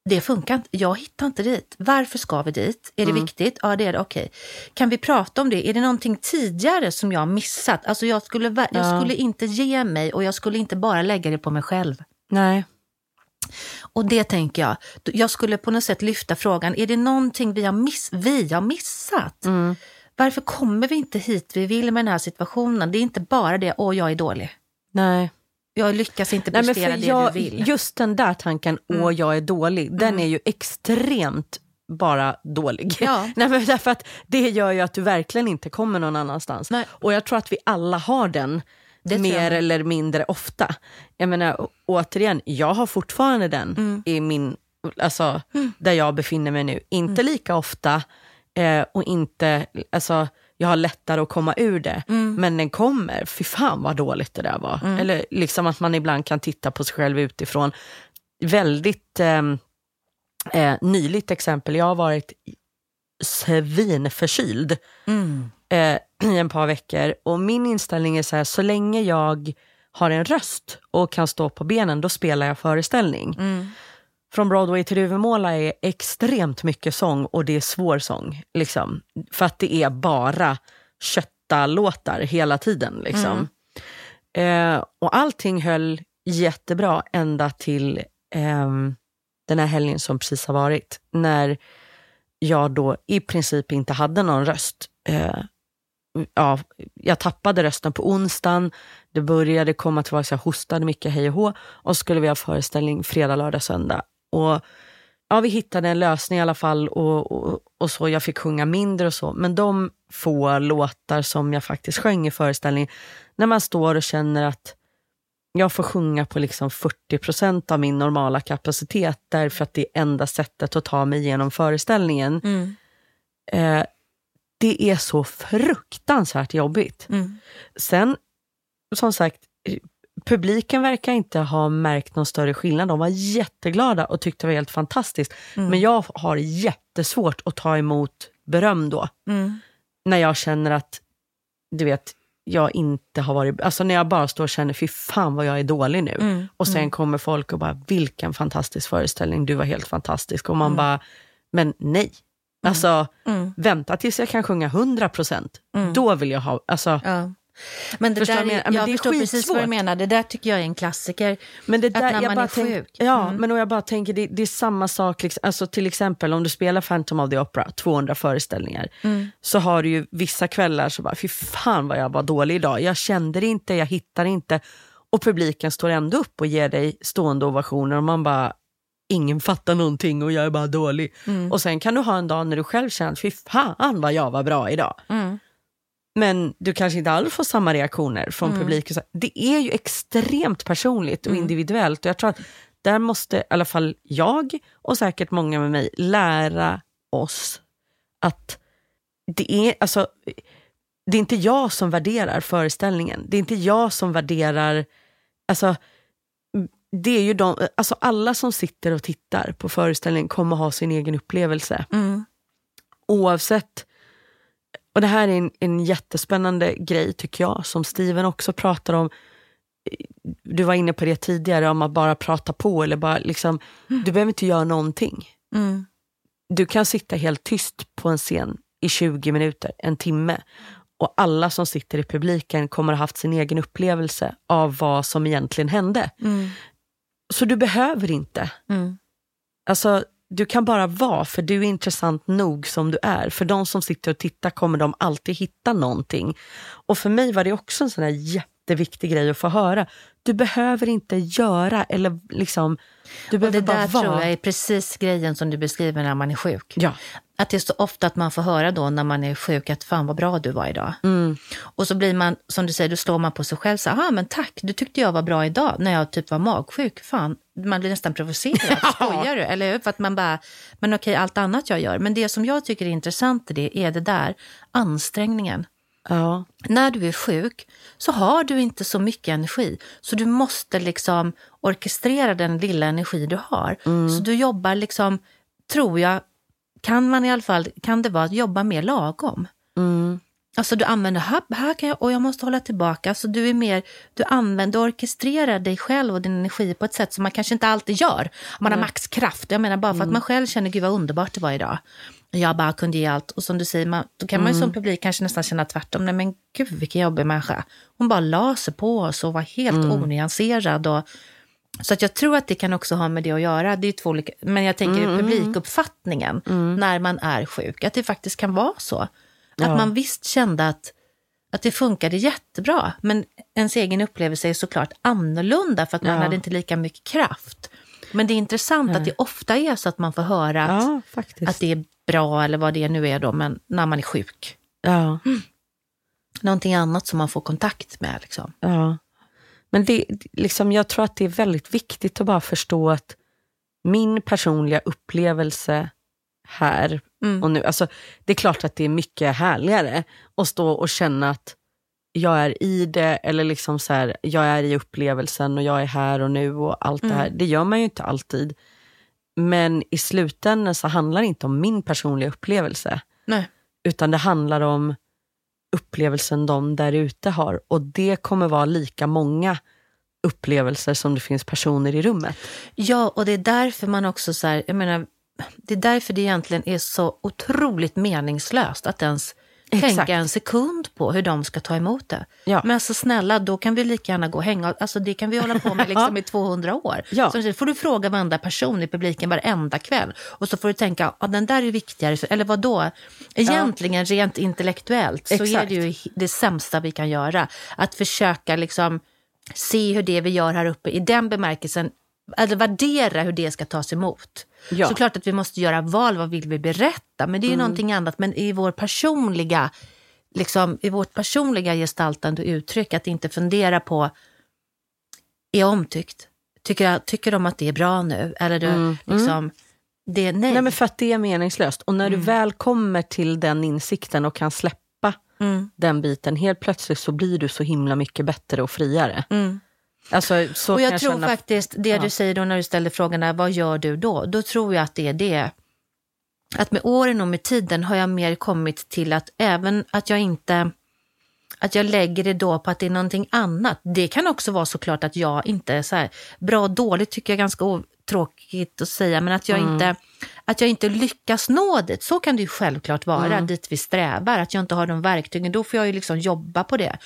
det funkar inte, jag hittar inte dit. Varför ska vi dit? Är det viktigt? Ja det är det, okej. Kan vi prata om det? Är det någonting tidigare som jag har missat? Alltså jag skulle, jag Ja. skulle inte ge mig och jag skulle inte bara lägga det på mig själv. nej, Och det tänker jag, jag skulle på något sätt lyfta frågan, är det någonting vi har, miss, vi har missat? Mm. Varför kommer vi inte hit vi vill med den här situationen? Det är inte bara det, åh jag är dålig. Nej. Jag lyckas inte Nej, men prestera för det jag, du vill. Just den där tanken, Mm. åh jag är dålig, den är ju extremt bara dålig. Ja. Nej, men därför att det gör ju att du verkligen inte kommer någon annanstans. Nej. Och jag tror att vi alla har den, mer eller mindre ofta. Jag menar, återigen, jag har fortfarande den Mm. i min, alltså, där jag befinner mig nu. Inte lika ofta eh, och inte, alltså, jag har lättare att komma ur det. Mm. Men den kommer, fy fan vad dåligt det där var. Eller liksom att man ibland kan titta på sig själv utifrån. Väldigt ehm, eh, nyligt exempel, jag har varit svinförkyld Mm. Eh, i en par veckor. Och min inställning är så här, så länge jag har en röst och kan stå på benen, då spelar jag föreställning. Mm. Från Broadway till Duvemåla är extremt mycket sång och det är svår sång. Liksom. För att det är bara kötta låtar hela tiden. Liksom. Eh, och allting höll jättebra ända till ehm, den här helgen som precis har varit. När jag då i princip inte hade någon röst. Eh, ja, jag tappade rösten på onsdagen. Det började komma tillbaka, jag hostade mycket hej och hå. Och så skulle vi ha föreställning fredag, lördag, söndag. Och ja, vi hittade en lösning i alla fall och, och, och så. Jag fick sjunga mindre och så. Men de få låtar som jag faktiskt sjöng i föreställningen, när man står och känner att jag får sjunga på liksom 40 procent av min normala kapacitet därför att det är enda sättet att ta mig igenom föreställningen. Mm. Eh, det är så fruktansvärt jobbigt. Mm. Sen, som sagt, publiken verkar inte ha märkt någon större skillnad. De var jätteglada och tyckte det var helt fantastiskt. Mm. Men jag har jättesvårt att ta emot beröm då. Mm. När jag känner att, du vet, jag inte har varit... Alltså när jag bara står och känner, fy fan vad jag är dålig nu. Mm. Och sen kommer folk och bara, vilken fantastisk föreställning, du var helt fantastisk. Och man Mm. bara, men nej. Alltså, Mm. vänta tills jag kan sjunga 100 procent. Då vill jag ha, alltså, Ja. Men det Förstår där är? Men jag det är förstår precis vad du skitsvårt. menar. Det där tycker jag är en klassiker. Men det Att där, när jag man är tänk- sjuk. Ja, Mm. men och jag bara tänker, det, det är samma sak. Liksom, alltså till exempel om du spelar Phantom of the Opera, 200 föreställningar, Mm. så har du ju vissa kvällar så bara, fy fan vad jag var dålig idag. Jag kände det inte, jag hittar inte. Och publiken står ändå upp och ger dig stående ovationer och man bara, ingen fattar någonting och jag är bara dålig. Mm. Och sen kan du ha en dag när du själv känner, fy fan vad jag var bra idag. Mm. Men du kanske inte alls får samma reaktioner från Mm. publiken. Det är ju extremt personligt och individuellt. Och jag tror att där måste i alla fall jag och säkert många med mig lära oss att det är, alltså, det är inte jag som värderar föreställningen. Det är inte jag som värderar... Alltså, det är ju de, alltså alla som sitter och tittar på föreställningen kommer ha sin egen upplevelse Mm. oavsett. Och det här är en, en jättespännande grej tycker jag, som Steven också pratar om. Du var inne på det tidigare, om att bara prata på eller bara liksom, du behöver inte göra någonting. Mm. Du kan sitta helt tyst på en scen i 20 minuter, en timme. Och alla som sitter i publiken kommer ha haft sin egen upplevelse av vad som egentligen hände. Mm. Så du behöver inte. Mm. Alltså, du kan bara vara, för du är intressant nog som du är. För de som sitter och tittar kommer de alltid hitta någonting. Och för mig var det också en sån här jätteviktig grej att få höra. Du behöver inte göra eller liksom, du Och det behöver bara där vara. tror jag är precis grejen som du beskriver när man är sjuk. Ja. Att det är så ofta att man får höra då när man är sjuk att fan vad bra du var idag. Mm. Och så blir man, som du säger, då slår man på sig själv så här, men tack, du tyckte jag var bra idag när jag typ var magsjuk. Fan, man blir nästan provocerad. Skojar du? Eller hur? För att man bara, men okej, allt annat jag gör. Men det som jag tycker är intressant i det är det där, ansträngningen. Ja. När du är sjuk så har du inte så mycket energi. Så du måste liksom orkestrera den lilla energi du har. Så du jobbar liksom, tror jag, kan man i alla fall, kan det vara att jobba mer lagom. Mm. Alltså du använder, här, här kan jag, och jag måste hålla tillbaka. Så du är mer, du använder, du orkestrerar dig själv och din energi på ett sätt som man kanske inte alltid gör. Man har maxkraft. Jag menar bara för att man själv känner, gud vad underbart det var idag. Jag bara kunde ge allt. Och som du säger, man, då kan man ju som publik kanske nästan känna tvärtom. Nej men gud vilken jobbig människa. Hon bara la sig på oss och var helt onyanserad. Och, Så att jag tror att det kan också ha med det att göra. Det är två olika, men jag tänker Mm, publikuppfattningen när man är sjuk, att det faktiskt kan vara så. Att Ja. man visst kände att, att det funkade jättebra, men ens egen upplevelse är såklart annorlunda för att man Ja. hade inte lika mycket kraft. Men det är intressant att det ofta är så att man får höra att, Ja, att det är bra eller vad det nu är då, men när man är sjuk. ja, Någonting annat som man får kontakt med. Liksom. ja. Men det, liksom, jag tror att det är väldigt viktigt att bara förstå att min personliga upplevelse här Mm. och nu, alltså, det är klart att det är mycket härligare att stå och känna att jag är i det, eller liksom så här, jag är i upplevelsen och jag är här och nu och allt det här. Det gör man ju inte alltid. Men i slutändan så handlar det inte om min personliga upplevelse, Nej. utan det handlar om upplevelsen de där ute har. Och det kommer vara lika många upplevelser som det finns personer i rummet. Ja, och det är därför man också så här, jag menar, det är därför det egentligen är så otroligt meningslöst att ens Exakt. tänka en sekund på hur de ska ta emot det. Ja. Men alltså snälla, då kan vi lika gärna gå och hänga, alltså det kan vi hålla på med liksom i 200 år. Ja. Så får du fråga varenda person i publiken varenda kväll och så får du tänka, ja den där är viktigare, eller vad då? Egentligen rent intellektuellt så är Exakt. det ju det sämsta vi kan göra. Att försöka liksom se hur det vi gör här uppe i den bemärkelsen, eller värdera hur det ska tas emot. Ja. Såklart att vi måste göra val, vad vill vi berätta? Men det är ju någonting annat. Men i vår personliga, liksom, i vårt personliga gestaltande och uttryck, att inte fundera på, är jag omtyckt? Tycker, tycker de att det är bra nu? Eller du, liksom, det, nej. Nej men för att det är meningslöst. Och när du väl kommer till den insikten och kan släppa Mm. den biten, helt plötsligt så blir du så himla mycket bättre och friare. Mm. Alltså, så Och kan jag tror känna- faktiskt, det du säger då när du ställer frågorna, vad gör du då? Då tror jag att det är det. Att med åren och med tiden har jag mer kommit till att även att jag inte, att jag lägger det då på att det är någonting annat. Det kan också vara såklart att jag inte är så här, bra och dåligt tycker jag ganska tråkigt att säga, men att jag, inte, att jag inte lyckas nå dit. Så kan det ju självklart vara, dit vi strävar. Att jag inte har de verktygen, då får jag ju liksom jobba på det.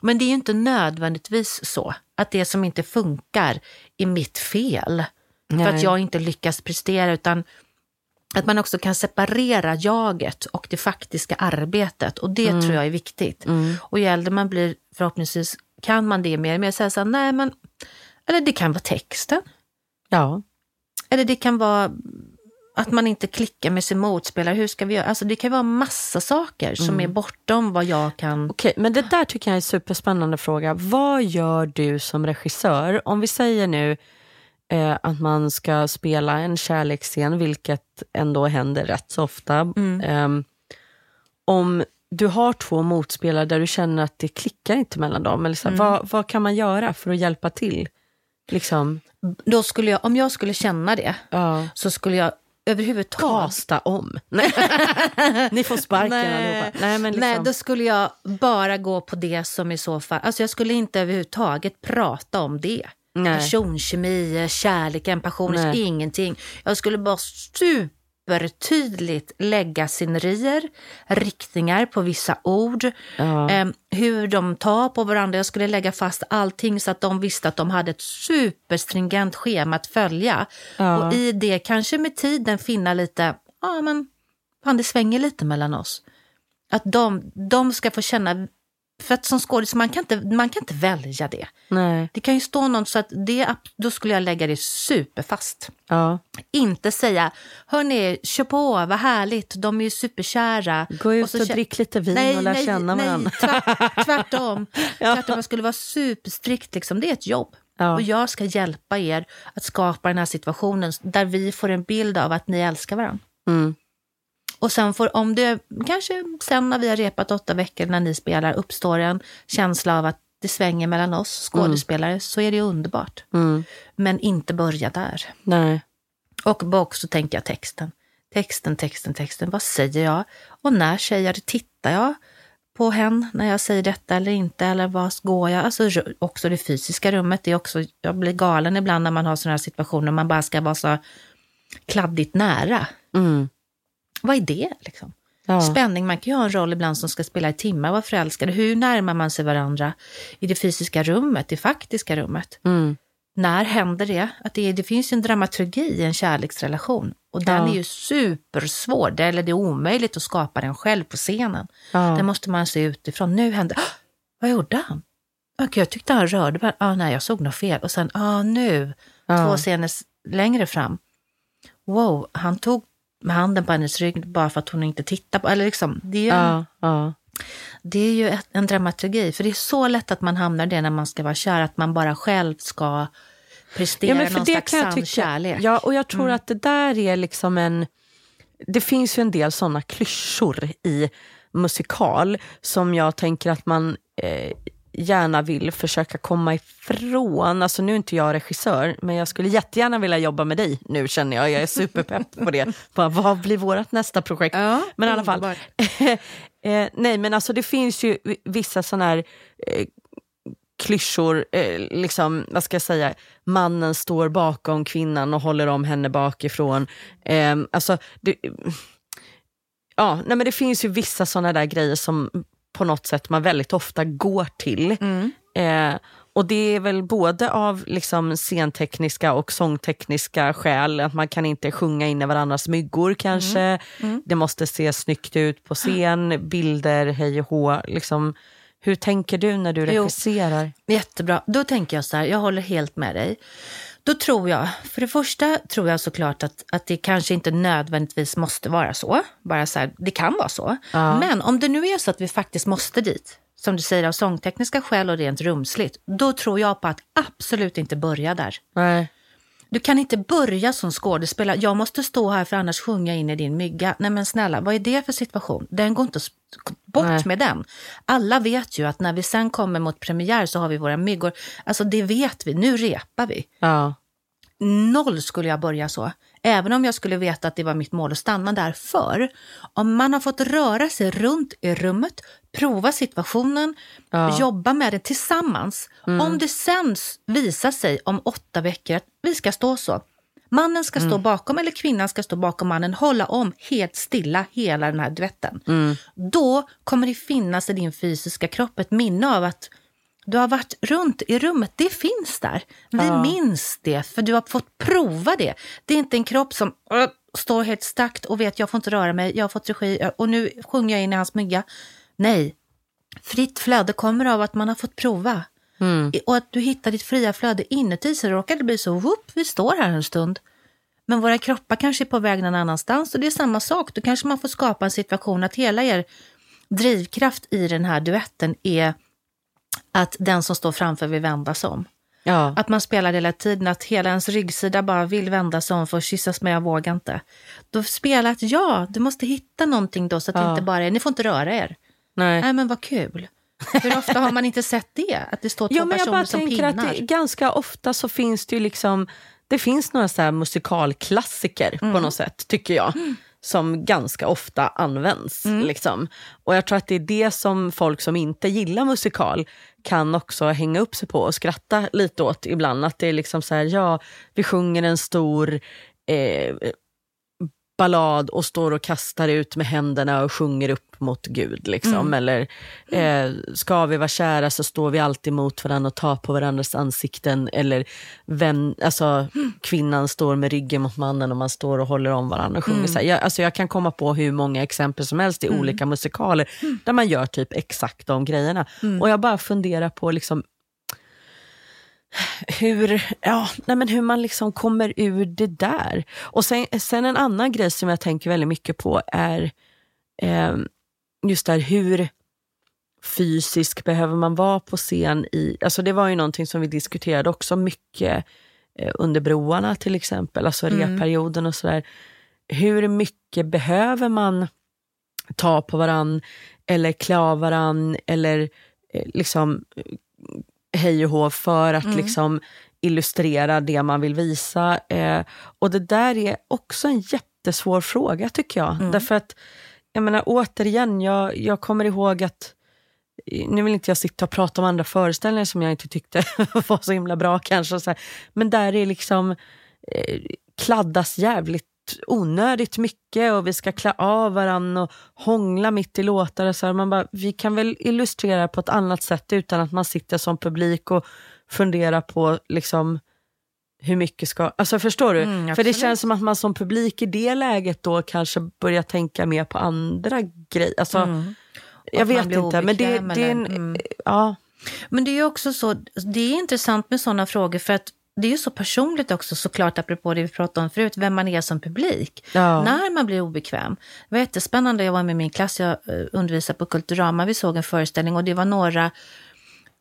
Men det är ju inte nödvändigtvis så att det som inte funkar är mitt fel. För Nej. att jag inte lyckas prestera, utan att man också kan separera jaget och det faktiska arbetet. Och det tror jag är viktigt. Och ju äldre man blir, förhoppningsvis kan man det mer och mer. Säga så här, nej men, eller det kan vara texten. Ja. Eller det kan vara att man inte klickar med sin motspelare. Hur ska vi göra? Alltså det kan vara massa saker som är bortom vad jag kan... Okej, men det där tycker jag är en superspännande fråga. Vad gör du som regissör? Om vi säger nu eh, att man ska spela en kärleksscen, vilket ändå händer rätt så ofta. Ehm, om du har två motspelare där du känner att det klickar inte mellan dem, eller så, här, vad, vad kan man göra för att hjälpa till? Liksom, Då skulle jag, om jag skulle känna det ja. så skulle jag överhuvudtaget... Kasta om. Nej. Ni får sparken allihopa. Nej, men liksom, Nej, då skulle jag bara gå på det som i så fall... Alltså jag skulle inte överhuvudtaget prata om det. Nej. Personkemi, kärlek, empation, Nej. ingenting. Jag skulle bara supertydligt lägga scenerier, riktningar på vissa ord, Ja. eh, hur de tar på varandra. Jag skulle lägga fast allting så att de visste att de hade ett superstringent schema att följa. Ja. Och i det kanske med tiden finna lite, ja men fan det svänger lite mellan oss. Att de, de ska få känna, för att som skådis, man kan inte, man kan inte välja det. Nej. Det kan ju stå någon så att det, då skulle jag lägga det superfast. Ja. Inte säga, hörni, kör på, vad härligt, de är ju superkära. Gå ut och, kä- drick lite vin och lär känna varandra. Nej, tvärt, tvärtom. tvärtom. Jag skulle vara superstrikt, liksom. det är ett jobb. Ja. Och jag ska hjälpa er att skapa den här situationen där vi får en bild av att ni älskar varandra. Mm. Och sen får, om det kanske sen när vi har repat åtta veckor när ni spelar uppstår en känsla av att det svänger mellan oss skådespelare så är det underbart. Mm. Men inte börja där. Nej. Och också tänker jag texten. Texten, texten, texten. Vad säger jag? Och när säger jag det? Tittar jag på hen när jag säger detta eller inte? Eller vad går jag? Alltså också det fysiska rummet. Det är också, jag blir galen ibland när man har sådana här situationer. Man bara ska vara så kladdigt nära. Mm. Vad är det liksom? Ja. Spänning, man kan ju ha en roll ibland som ska spela i timmar, vara förälskade. Hur närmar man sig varandra i det fysiska rummet, det faktiska rummet? Mm. när händer det? Att det, det finns en dramaturgi i en kärleksrelation och den Ja. är ju supersvår, det, eller det är omöjligt att skapa den själv på scenen. Ja. Den måste man se utifrån. Nu hände, "Ah, vad gjorde han? Okej, jag tyckte han rörde mig. Ah, nej, jag såg något fel. Och sen, ah, nu, Ja. två scener längre fram. Wow, han tog med handen på hennes rygg bara för att hon inte tittade på, eller liksom, det är ju, Ja, ja. det är ju ett, en dramaturgi. För det är så lätt att man hamnar i det när man ska vara kär, att man bara själv ska prestera någon slags sann kärlek. Ja, och jag tror att det där är liksom en... Det finns ju en del såna klyschor i musikal som jag tänker att man eh, gärna vill försöka komma ifrån. Alltså nu är inte jag regissör, men jag skulle jättegärna vilja jobba med dig nu känner jag. Jag är superpepp på det. Bara, vad blir vårt nästa projekt? Ja, men i alla fall. eh, nej, men alltså det finns ju vissa sådana här eh, klyschor, eh, liksom, vad ska jag säga, mannen står bakom kvinnan och håller om henne bakifrån. Eh, alltså, det, ja, nej, men det finns ju vissa sådana där grejer som på något sätt man väldigt ofta går till. Mm. Eh, och det är väl både av liksom scentekniska och sångtekniska skäl, att man kan inte sjunga in i varandras myggor kanske. Det måste se snyggt ut på scen, bilder, hej och hå. Liksom, hur tänker du när du Jo. regisserar? Jättebra. Då tänker jag så här, jag håller helt med dig. Då tror jag, för det första tror jag såklart att, att det kanske inte nödvändigtvis måste vara så. Bara så här, det kan vara så. Ja. Men om det nu är så att vi faktiskt måste dit, som du säger av sångtekniska skäl och rent rumsligt, då tror jag på att absolut inte börja där. Nej. Du kan inte börja som skådespelare. Jag måste stå här för annars sjunga in i din mygga. Nej men snälla, vad är det för situation? Den går inte att bort Nej. med den. Alla vet ju att när vi sen kommer mot premiär så har vi våra myggor. Alltså det vet vi, nu repar vi. Ja. Noll skulle jag börja så. Även om jag skulle veta att det var mitt mål att stanna där. För om man har fått röra sig runt i rummet, prova situationen, Ja. jobba med det tillsammans. Om det sen visar sig om åtta veckor att vi ska stå så. Mannen ska stå bakom eller kvinnan ska stå bakom mannen, hålla om helt stilla hela den här duetten. Då kommer det finnas i din fysiska kropp ett minne av att du har varit runt i rummet, det finns där. Vi Ja. minns det, för du har fått prova det. Det är inte en kropp som äh, står helt stakt och vet jag får inte röra mig, jag har fått regi äh, och nu sjunger jag in i hans mygga. Nej, fritt flöde kommer av att man har fått prova. Mm. Och att du hittar ditt fria flöde inuti så råkar det bli så, whoop, vi står här en stund. Men våra kroppar kanske är på väg någon annanstans och det är samma sak. Då kanske man får skapa en situation att hela er drivkraft i den här duetten är att den som står framför vill vända sig om. Ja. Att man spelar hela tiden, att hela ens ryggsida bara vill vända sig om för att kyssas men jag vågar inte. Då spela att ja, du måste hitta någonting då så att det Ja. inte bara är, ni får inte röra er. Nej. Nej men vad kul. Hur ofta har man inte sett det? Att det står två Ja, men jag personer bara som tänker att det, ganska ofta så finns det ju liksom, det finns några så musikalklassiker Mm. på något sätt, tycker jag. Som ganska ofta används. Mm. Liksom. Och jag tror att det är det som folk som inte gillar musikal kan också hänga upp sig på och skratta lite åt ibland. Att det är liksom så här, ja, vi sjunger en stor eh, ballad och står och kastar ut med händerna och sjunger upp mot Gud. Liksom. Mm. Eller eh, ska vi vara kära så står vi alltid mot varandra och tar på varandras ansikten. Eller vem, alltså, kvinnan står med ryggen mot mannen och man står och håller om varandra och sjunger. Så här. Jag, alltså, jag kan komma på hur många exempel som helst i olika musikaler där man gör typ exakt de grejerna. Och jag bara funderar på liksom, hur, ja, nej men hur man liksom kommer ur det där. Och sen, sen en annan grej som jag tänker väldigt mycket på är eh, just där hur fysisk behöver man vara på scen i, alltså det var ju någonting som vi diskuterade också mycket eh, under broarna till exempel, alltså repperioden och sådär. Hur mycket behöver man ta på varann eller klä av varann eller eh, liksom hej och hå för att liksom illustrera det man vill visa. Eh, och det där är också en jättesvår fråga tycker jag. Därför att, jag menar återigen, jag, jag kommer ihåg att nu vill inte jag sitta och prata om andra föreställningar som jag inte tyckte var så himla bra kanske. Så här. Men där är liksom eh, kladdas jävligt onödigt mycket och vi ska klä av varandra och hångla mitt i låtar. Och så här. Man bara, vi kan väl illustrera på ett annat sätt utan att man sitter som publik och funderar på liksom, hur mycket ska... Alltså förstår du? Mm, För det känns som att man som publik i det läget då kanske börjar tänka mer på andra grejer. Alltså, Mm. Jag vet inte, men det, det är en... mm. Ja, Men det är också så, det är intressant med sådana frågor för att det är ju så personligt också såklart, apropå det vi pratade om förut, vem man är som publik. Ja. När man blir obekväm. Det var jättespännande, jag var med min klass, jag eh, undervisade på Kulturama, vi såg en föreställning och det var några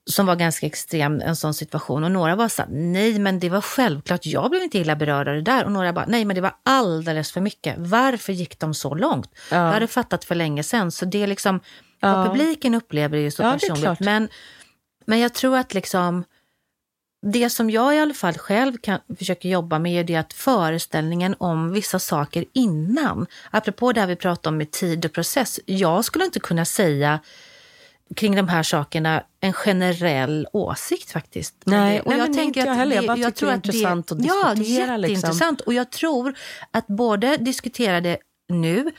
som var ganska extrem, en sån situation. Och några var så här, nej men det var självklart, jag blev inte illa berörd av det där. Och några bara, nej men det var alldeles för mycket. Varför gick de så långt? Ja. Jag hade fattat för länge sedan. Så det är liksom, Ja. vad publiken upplever är ju så Ja, det personligt. Men, men jag tror att liksom, det som jag i alla fall själv kan, försöker jobba med är det att föreställningen om vissa saker innan, apropå det här vi pratade om med tid och process, jag skulle inte kunna säga kring de här sakerna en generell åsikt faktiskt. Nej, och nej, jag tänker inte jag att heller. Jag det- bara tycker tror det är att intressant att Ja, diskutera, liksom. jätteintressant. Och jag tror att både diskutera det nu,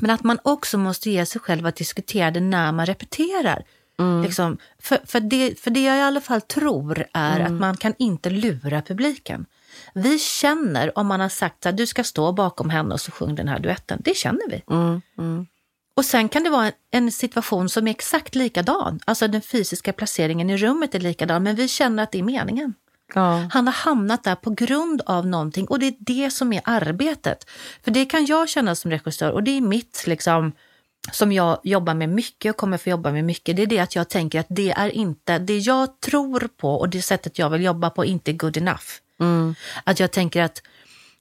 men att man också måste ge sig själv att diskutera det när man repeterar. Mm. Liksom, för, för, det, för det jag i alla fall tror är Mm. att man kan inte lura publiken. Vi känner om man har sagt att du ska stå bakom henne och så sjung den här duetten. Det känner vi. mm, mm. Och sen kan det vara en, en situation som är exakt likadan. Alltså den fysiska placeringen i rummet är likadan, men vi känner att det är meningen. ja. Han har hamnat där på grund av någonting och det är det som är arbetet. För det kan jag känna som regissör och det är mitt liksom som jag jobbar med mycket och kommer få jobba med mycket. Det är det att jag tänker att det är inte, det jag tror på och det sättet jag vill jobba på är inte good enough. Mm. Att jag tänker att,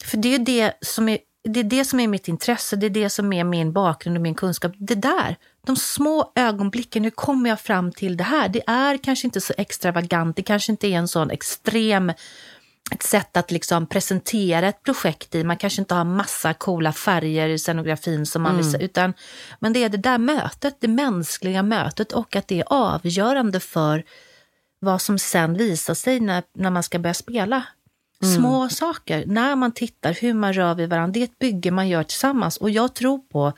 för det är det som är, det är det som är mitt intresse, det är det som är min bakgrund och min kunskap. Det där, de små ögonblicken, hur kommer jag fram till det här? Det är kanske inte så extravagant, det kanske inte är en sån extrem ett sätt att liksom presentera ett projekt i. Man kanske inte har massa coola färger i scenografin som man vill se, utan men det är det där mötet, det mänskliga mötet och att det är avgörande för vad som sen visar sig när, när man ska börja spela. Små saker, när man tittar, hur man rör vid varandra, det är ett bygge man gör tillsammans. Och jag tror på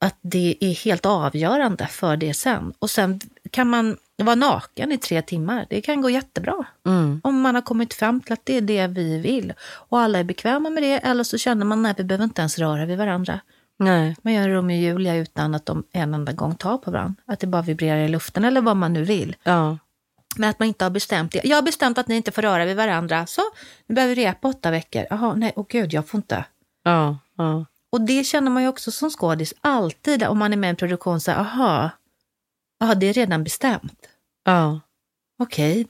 att det är helt avgörande för det sen. Och sen kan man vara naken i tre timmar. Det kan gå jättebra. Mm. Om man har kommit fram till att det är det vi vill. Och alla är bekväma med det. Eller så känner man att vi behöver inte ens röra vid varandra. Nej. Man gör Romeo och Julia utan att de en enda gång tar på varandra. Att det bara vibrerar i luften eller vad man nu vill. Ja. Men att man inte har bestämt det. Jag har bestämt att ni inte får röra vid varandra. Så, nu behöver vi repa åtta veckor. Jaha, nej, åh gud, jag får inte. Ja. Ja. Och det känner man ju också som skådis alltid om man är med i en produktion. Så aha, aha, det är redan bestämt. Ja. Okej.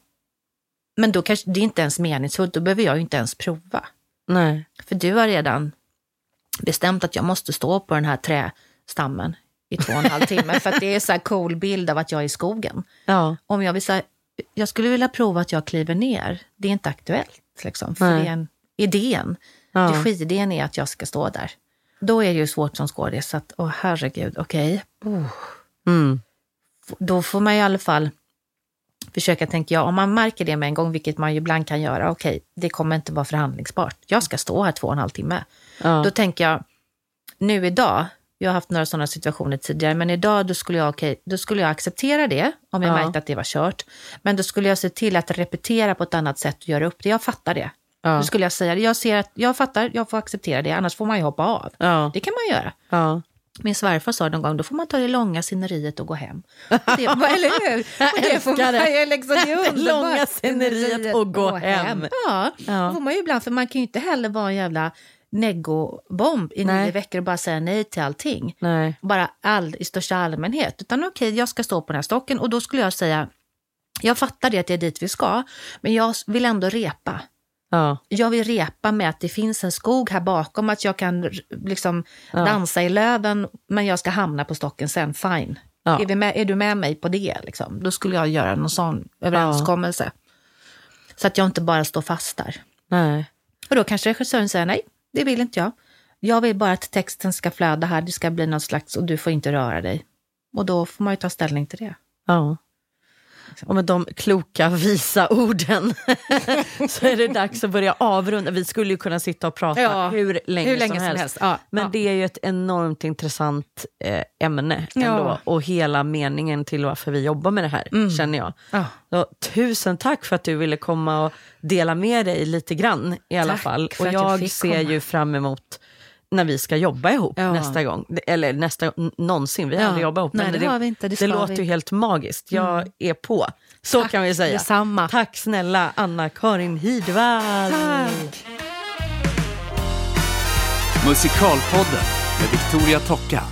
Men då kanske det är inte ens meningsfullt, då behöver jag ju inte ens prova. Nej. För du har redan bestämt att jag måste stå på den här trästammen i två och en halv timme. för att det är så här cool bild av att jag är i skogen. Ja. Om jag vill säga, jag skulle vilja prova att jag kliver ner. Det är inte aktuellt. Liksom, för Nej. det är en, idén, Ja. regidén är att jag ska stå där. Då är det ju svårt som skådis, så att, åh herregud, okej. Oh. Mm. Då får man i alla fall försöka, tänker jag, om man märker det med en gång, vilket man ju ibland kan göra, okej, det kommer inte vara förhandlingsbart. Jag ska stå här två och en halv timme. Ja. Då tänker jag, nu idag, jag har haft några sådana situationer tidigare, men idag då skulle jag, okej, då skulle jag acceptera det om jag Ja. märkte att det var kört. Men då skulle jag se till att repetera på ett annat sätt och göra upp det. Jag fattar det. Ja. Då skulle jag säga det. Jag ser att jag fattar, jag får acceptera det, annars får man ju hoppa av. Ja. Det kan man göra. Ja. Min svärfar sa någon gång, då får man ta det långa sceneriet och gå hem. Och Det, eller hur? Och det får man ju liksom, det. Långa sceneriet och gå hem. Ja, Ja. det får man ju ibland, för man kan ju inte heller vara en jävla neggobomb i Nej. nio veckor och bara säga nej till allting. Nej. Bara all, i största allmänhet. Utan okej, jag ska stå på den här stocken och då skulle jag säga, jag fattar det att det är dit vi ska, men jag vill ändå repa. Ja. Jag vill repa med att det finns en skog här bakom, att jag kan liksom Ja. dansa i löven, men jag ska hamna på stocken sen, fine. Ja. Är, vi med, är du med mig på det? Liksom? Då skulle jag göra någon sån överenskommelse. Så att jag inte bara står fast där. Nej. Och då kanske regissören säger nej, det vill inte jag. Jag vill bara att texten ska flöda här, det ska bli något slags, och du får inte röra dig. Och då får man ju ta ställning till det. Ja. Liksom. Och med de kloka, visa orden så är det dags att börja avrunda. Vi skulle ju kunna sitta och prata Ja, hur länge, hur länge som som helst. helst. Ja, Men ja. det är ju ett enormt intressant eh, ämne ändå. Och hela meningen till varför vi jobbar med det här, Mm. känner jag. Ja. Så, tusen tack för att du ville komma och dela med dig lite grann i alla Tack fall. Och jag jag ser komma. ju fram emot när vi ska jobba ihop Ja. nästa gång. Eller nästa någonsin, vi har Ja. aldrig jobbat ihop. Nej, men det har vi inte, det det låter. Mm. ju helt magiskt. Jag är på. Så Tack, kan vi säga. detsamma. Tack snälla Anna-Karin Hidvall. Tack. Musikalpodden med Victoria Tocka.